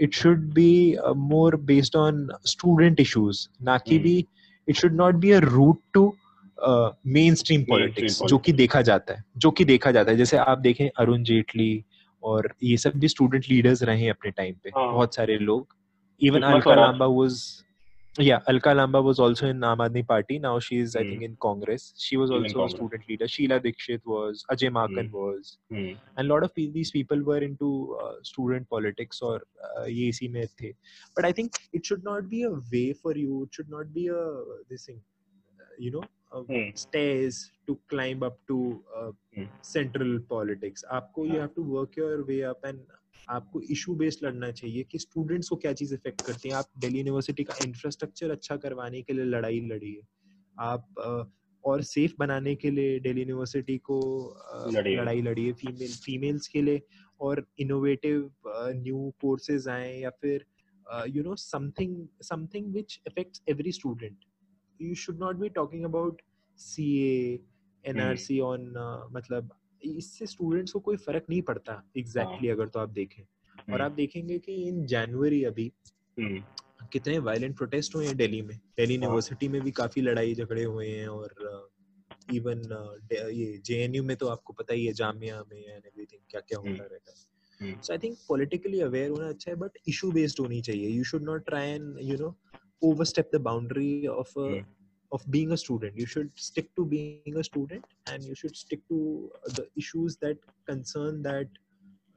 it should be more based on student issues ना कि हम्म। भी it should not be a route to mainstream politics जो कि देखा जाता है जो कि देखा जाता है जैसे आप देखें अरुण जेटली और ये सब भी स्टूडेंट लीडर्स रहे अपने टाइम पे बहुत सारे लोग। इवन अलका लांबा वॉज़ या Alka Lamba was also in Aam Aadmi Party now she is I think in Congress she was also student leader Sheila Dikshit was Ajay Maken was and lot of these people were in student politics और ये इसी में थे. But I think it should not be a way for you it should not be a this thing you know a hmm, stairs to climb up to uh, Hmm. central politics. आपको you हाँ. have to work your way up and आपको issue based लड़ना चाहिए कि students को क्या चीज़ effect करती है। आप दिल्ली यूनिवर्सिटी का इंफ्रास्ट्रक्चर अच्छा करवाने के लिए लड़ाई लड़ी है। आप uh, और सेफ़ बनाने के लिए दिल्ली यूनिवर्सिटी को uh, लड़ी लड़ाई लड़ी है फीमेल फीमेल्स के लिए। और इनोवेटिव न्यू कोर्सेज आए या फिर you know something something which affects every student you should not be talking about CA, NRC on uh, मतलब इससे स्टूडेंट्स को कोई फ़र्क नहीं पड़ता एग्जैक्टली exactly, अगर तो आप देखें। और हम्म, आप देखेंगे कि इन जनवरी अभी हम्म, कितने वायलेंट प्रोटेस्ट हुए हैं दिल्ली में। दिल्ली यूनिवर्सिटी में भी काफ़ी लड़ाई झगड़े हुए हैं और इवन ये जेएनयू में तो आपको पता ही है जामिया में एंड एवरीथिंग क्या क्या होता रहता है। So I think politically aware होना अच्छा है बट इशू बेस्ड होनी चाहिए। You should not try and you know overstep the boundary of a, hmm, of being a student you should stick to being a student and you should stick to the issues that concern that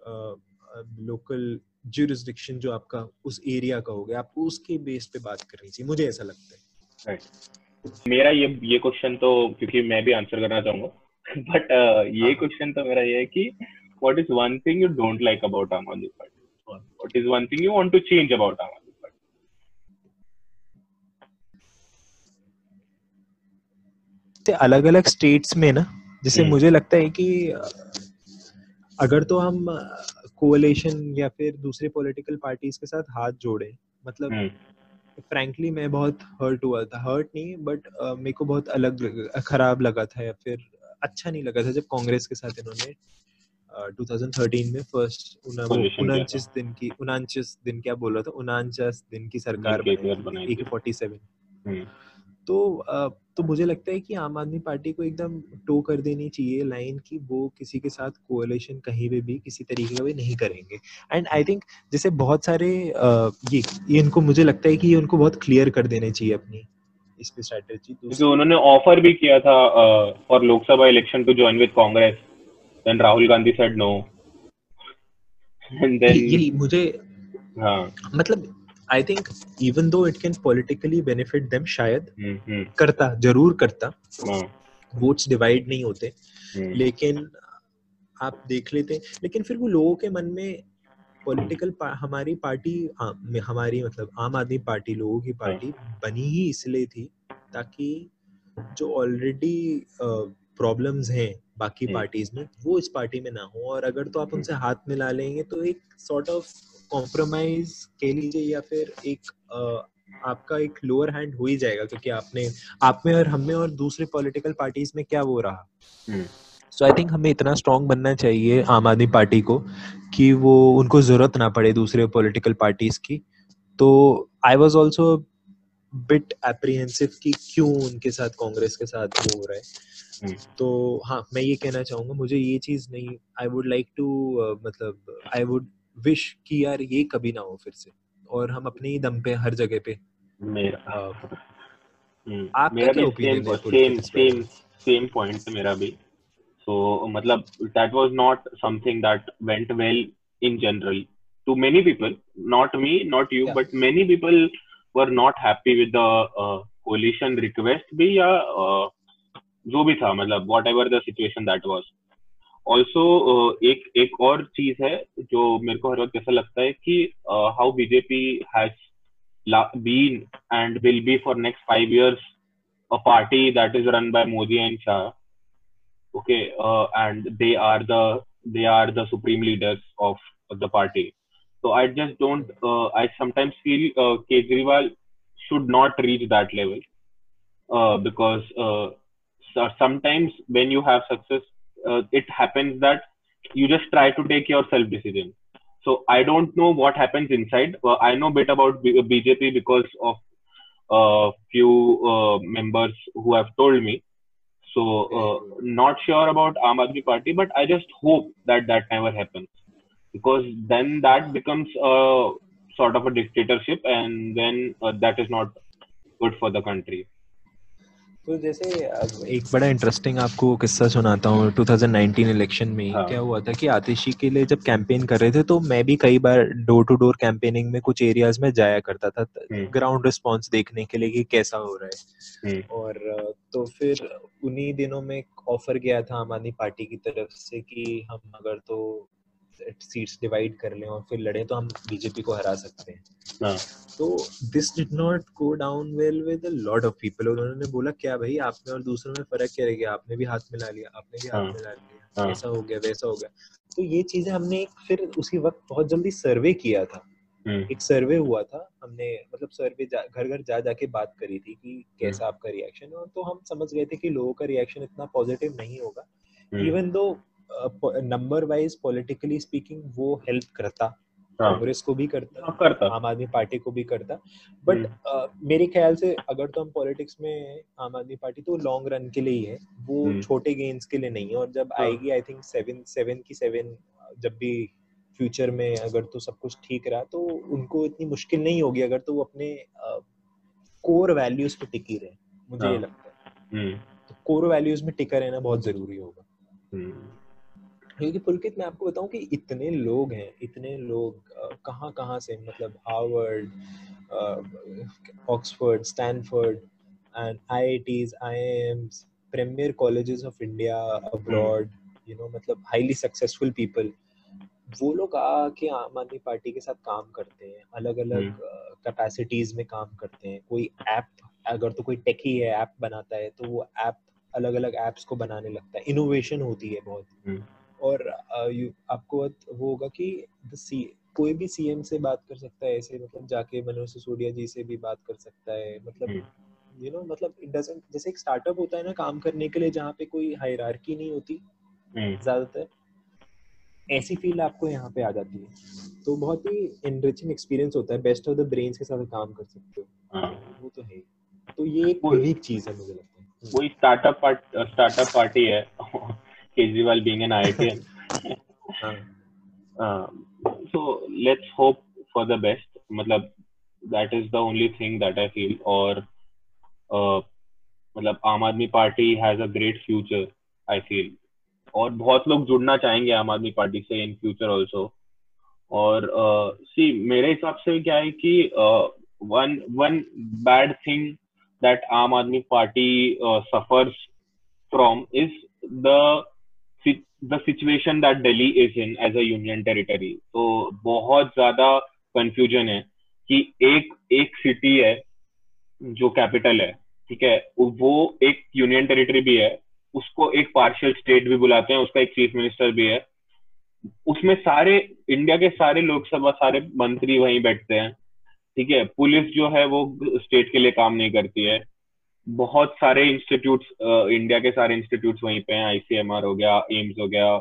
uh, uh, local jurisdiction जो आपका उस area का हो गया आपको उसके base पे बात करनी चाहिए मुझे ऐसा लगता है right. मेरा ये ये क्वेश्चन तो क्योंकि मैं भी आंसर करना चाहूँगा बट ये हाँ। क्वेश्चन तो मेरा ये है कि what is one thing you don't like about Aam Aadmi Party what is one thing you want to change about Aam Party अलग अलग स्टेट्स में ना जैसे हम्म। मुझे लगता है कि अगर तो हम कोलेशन या फिर दूसरे पॉलिटिकल पार्टीज़ के साथ हाथ जोड़े मतलब हम्म, फ्रैंकली मैं बहुत हर्ट हुआ था। हर्ट नहीं बट uh, मेरे को बहुत अलग लग- खराब लगा था या फिर अच्छा नहीं लगा था जब कांग्रेस के साथ इन्होंने अ, 2013 में फ़र्स्ट उनचास दिन की उनचास दिन क्या बोल था? उनचास दिन की सरकार बनाई। थी फोर्टी सेवन हम्म, तो अ, तो मुझे लगता है कि आम आदमी पार्टी को एकदम टो कर देनी चाहिए लाइन कि वो किसी के साथ कोalition कहीं पे भी किसी तरीके का भी नहीं करेंगे। एंड आई थिंक जैसे बहुत सारे ये ये इनको मुझे लगता है कि ये उनको बहुत क्लियर कर देने चाहिए अपनी इस पे स्ट्रेटजी क्योंकि उन्होंने ऑफ़र भी किया था for Lok Sabha election to join with Congress. Then Rahul Gandhi said no and then मुझे हाँ। मतलब I think even though it can politically benefit them शायद हम्म, करता ज़रूर करता। हाँ, वोट्स डिवाइड नहीं होते। हम्म, लेकिन आप देख लेते लेकिन फिर वो लोगों के मन में पॉलिटिकल हमारी पार्टी आ, हमारी मतलब आम आदमी पार्टी लोगों की पार्टी बनी ही इसलिए थी ताकि जो ऑलरेडी प्रॉब्लम्स हैं बाकी। पार्टीज़ में वो इस पार्टी में ना हो। और अगर तो आप उनसे हाथ मिला लेंगे तो एक सॉर्ट ऑफ़ कॉम्प्रोमाइज कह लीजिए या फिर एक आपका एक लोअर हैंड हो ही जाएगा क्योंकि आपने आप में और हम में और दूसरे पॉलिटिकल पार्टीज़ में क्या वो रहा? सो आई थिंक हमें इतना स्ट्रांग बनना चाहिए आम आदमी पार्टी को कि वो उनको ज़रूरत ना पड़े दूसरे पॉलिटिकल पार्टीज़ की। तो I was also bit apprehensive कि क्यों उनके साथ कांग्रेस के साथ वो हो रहा है। हम्म। तो हाँ मैं ये कहना चाहूँगा मुझे ये चीज़ नहीं आई वुड लाइक टू मतलब आई वुड विश कि यार ये कभी ना हो फिर से। और हम अपने ही दम पे हर जगह पे। मेरा हम्म, मेरा क्या ओपिनियन है सेम सेम सेम पॉइंट मेरा भी। सो मतलब that was not something that went well in general people not me not you yeah. but many people were not happy with the uh, coalition request भी या uh, जो भी था मतलब whatever the situation that was also एक एक और चीज़ है जो मेरे को हर वक्त ऐसा लगता है कि how BJP has been and will be for next five years a party that is run by Modi and Shah okay and they are the they are the supreme leaders of the party तो I just don't I sometimes feel Kejriwal should not reach that level because sometimes when you have success uh, it happens that you just try to take your self decision. So i don't know what happens inside. Uh, i know a bit about B- bjp because of a uh, few uh, members who have told me. So uh, not sure about aam aadmi party but i just hope that that never happens. Because then that becomes a sort of a dictatorship and then uh, that is not good for the country तो जैसे एक बड़ा interesting आपको किस्सा सुनाता हूँ 2019 election में हाँ. क्या हुआ था कि आतिशी के लिए जब कैंपेन कर रहे थे तो मैं भी कई बार डोर टू डोर कैंपेनिंग में कुछ एरियाज़ में जाया करता था ग्राउंड हम्म। रिस्पांस देखने के लिए कि कैसा हो रहा है हम्म। और तो फिर उन्हीं दिनों में ऑफ़र गया था आम आदमी पार्टी की तरफ़ से कि हम अगर तो सीट्स डिवाइड कर लें और फिर लड़े तो हम बीजेपी को हरा सकते हैं हाँ। तो this did not go down well with a lot of people और उन्होंने बोला क्या भाई आप में और दूसरों में फ़र्क क्या रह गया आपने भी हाथ मिला लिया आपने भी हाथ हाँ। मिला लिया हाँ। ऐसा हो गया वैसा हो गया तो ये चीज़ें हमने फिर उसी वक्त बहुत जल्दी सर्वे किया था हम्म। एक सर्वे हुआ था हमने मतलब सर्वे घर घर जा जाके बात करी थी कि कैसा हम्म। आपका रिएक्शन है तो हम समझ गए थे कि लोगों का रिएक्शन इतना पॉजिटिव नहीं होगा even hmm. Though number wise politically speaking वो हेल्प करता। हाँ। कांग्रेस को भी करता। हाँ, करता। आम आदमी पार्टी को भी करता। बट हम्म। मेरे ख्याल से अगर तो हम पॉलिटिक्स में आम आदमी पार्टी तो लॉन्ग रन के लिए ही है। वो हम्म। छोटे गेन्स के लिए नहीं है। और जब हाँ। आएगी आई थिंक सेवन सेवन की सेवन जब भी फ्यूचर में अगर तो सब कुछ ठीक रहा तो उनको इतनी मुश्किल नहीं होगी अगर तो वो अपने कोर वैल्यूज़ पे टिकी रहे। मुझे ये लगता है। हम्म। तो कोर वैल्यूज़ में टिका रहना बहुत ज़रूरी होगा। क्योंकि पुलकित मैं आपको बताऊँ कि इतने लोग हैं इतने लोग कहाँ कहाँ से मतलब Harvard Oxford Stanford and IITs IIMs premier colleges of India abroad you know मतलब हाईली सक्सेसफुल पीपल वो लोग आके आम आदमी पार्टी के साथ काम करते हैं अलग अलग कैपेसिटीज में काम करते हैं कोई ऐप अगर तो कोई टेकी है ऐप बनाता है तो वो ऐप अलग अलग ऐप्स को बनाने लगता है इनोवेशन होती है बहुत। हम्म। और आपको वो होगा कि सी कोई भी सीएम से बात कर सकता है ऐसे मतलब जाके मनोज सिसोदिया जी से भी बात कर सकता है मतलब यू नो मतलब इट डजंट जैसे एक स्टार्टअप होता है ना काम करने के लिए जहाँ पे कोई हायरार्की नहीं होती हम्म। ज़्यादातर ऐसी फील आपको यहाँ पे आ जाती है तो बहुत ही एनरिचिंग एक्सपीरियंस होता है बेस्ट ऑफ़ द ब्रेन्स के साथ काम कर सकते हो हाँ। वो तो है तो ये एक यूनिक चीज़ है मुझे लगता है वही स्टार्टअप पार्ट स्टार्टअप पार्टी है Kejriwal being an IITian. *laughs* um, so let's hope for the best. मतलब that is the only thing that I feel. और uh, मतलब Aam Aadmi Party has a great future I feel और बहुत लोग जुड़ना चाहेंगे आम आदमी पार्टी से इन फ्यूचर ऑल्सो और सी uh, मेरे हिसाब से क्या है कि one one bad thing that Aam Aadmi Party suffers from is the the situation that Delhi is in as a union territory तो बहुत ज़्यादा कंफ्यूजन है कि एक एक सिटी है जो कैपिटल है, ठीक है, वो एक यूनियन टेरिटरी भी है, उसको एक पार्शियल स्टेट भी बुलाते हैं, उसका एक चीफ मिनिस्टर भी है। उसमें सारे इंडिया के सारे लोकसभा, सारे मंत्री वहीं बैठते हैं, ठीक है, पुलिस जो है वो स्टेट के लिए काम नहीं करती है। बहुत सारे इंस्टीट्यूट इंडिया के सारे इंस्टीट्यूट वहीं पे हैं। आईसीएमआर हो गया एम्स हो गया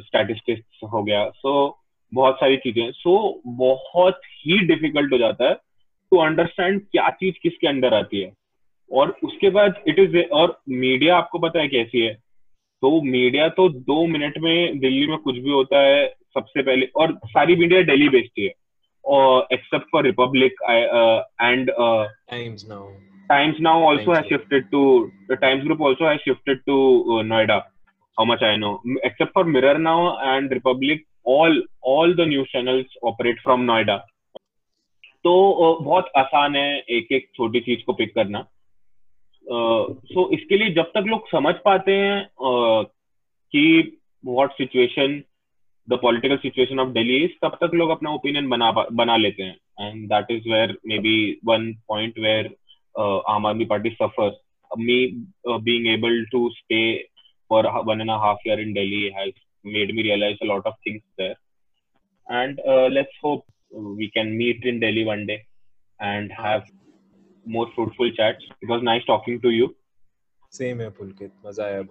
स्टैटिस्टिक्स हो गया। सो so, बहुत सारी चीज़ें सो so, बहुत ही डिफ़िकल्ट हो जाता है टू अंडरस्टैंड क्या चीज़ किसके अंदर आती है। और उसके बाद इट इज़ और मीडिया आपको पता है कैसी है। तो मीडिया तो दो मिनट में दिल्ली में कुछ भी होता है सबसे पहले और सारी मीडिया डेली बेस्ड है और except for republic and times now Times now also has shifted to the Times Group also has shifted to uh, Noida. How much I know, except for Mirror now and Republic, all all the news channels operate from Noida. तो uh, बहुत आसान है एक एक छोटी चीज़ को pick करना सो uh, इसके लिए जब तक लोग समझ पाते हैं uh, कि what situation the political situation of Delhi is तब तक लोग अपना ओपिनियन बना बना लेते हैं and that is where may be one point where uh, Aam Aadmi Party suffers. Me uh, being able to stay for one and a half year in Delhi has made me realize a lot of things there. And uh, let's hope we can meet in Delhi one day and have more fruitful chats. It was nice talking to you. Same here, Pulkit. Maza aaya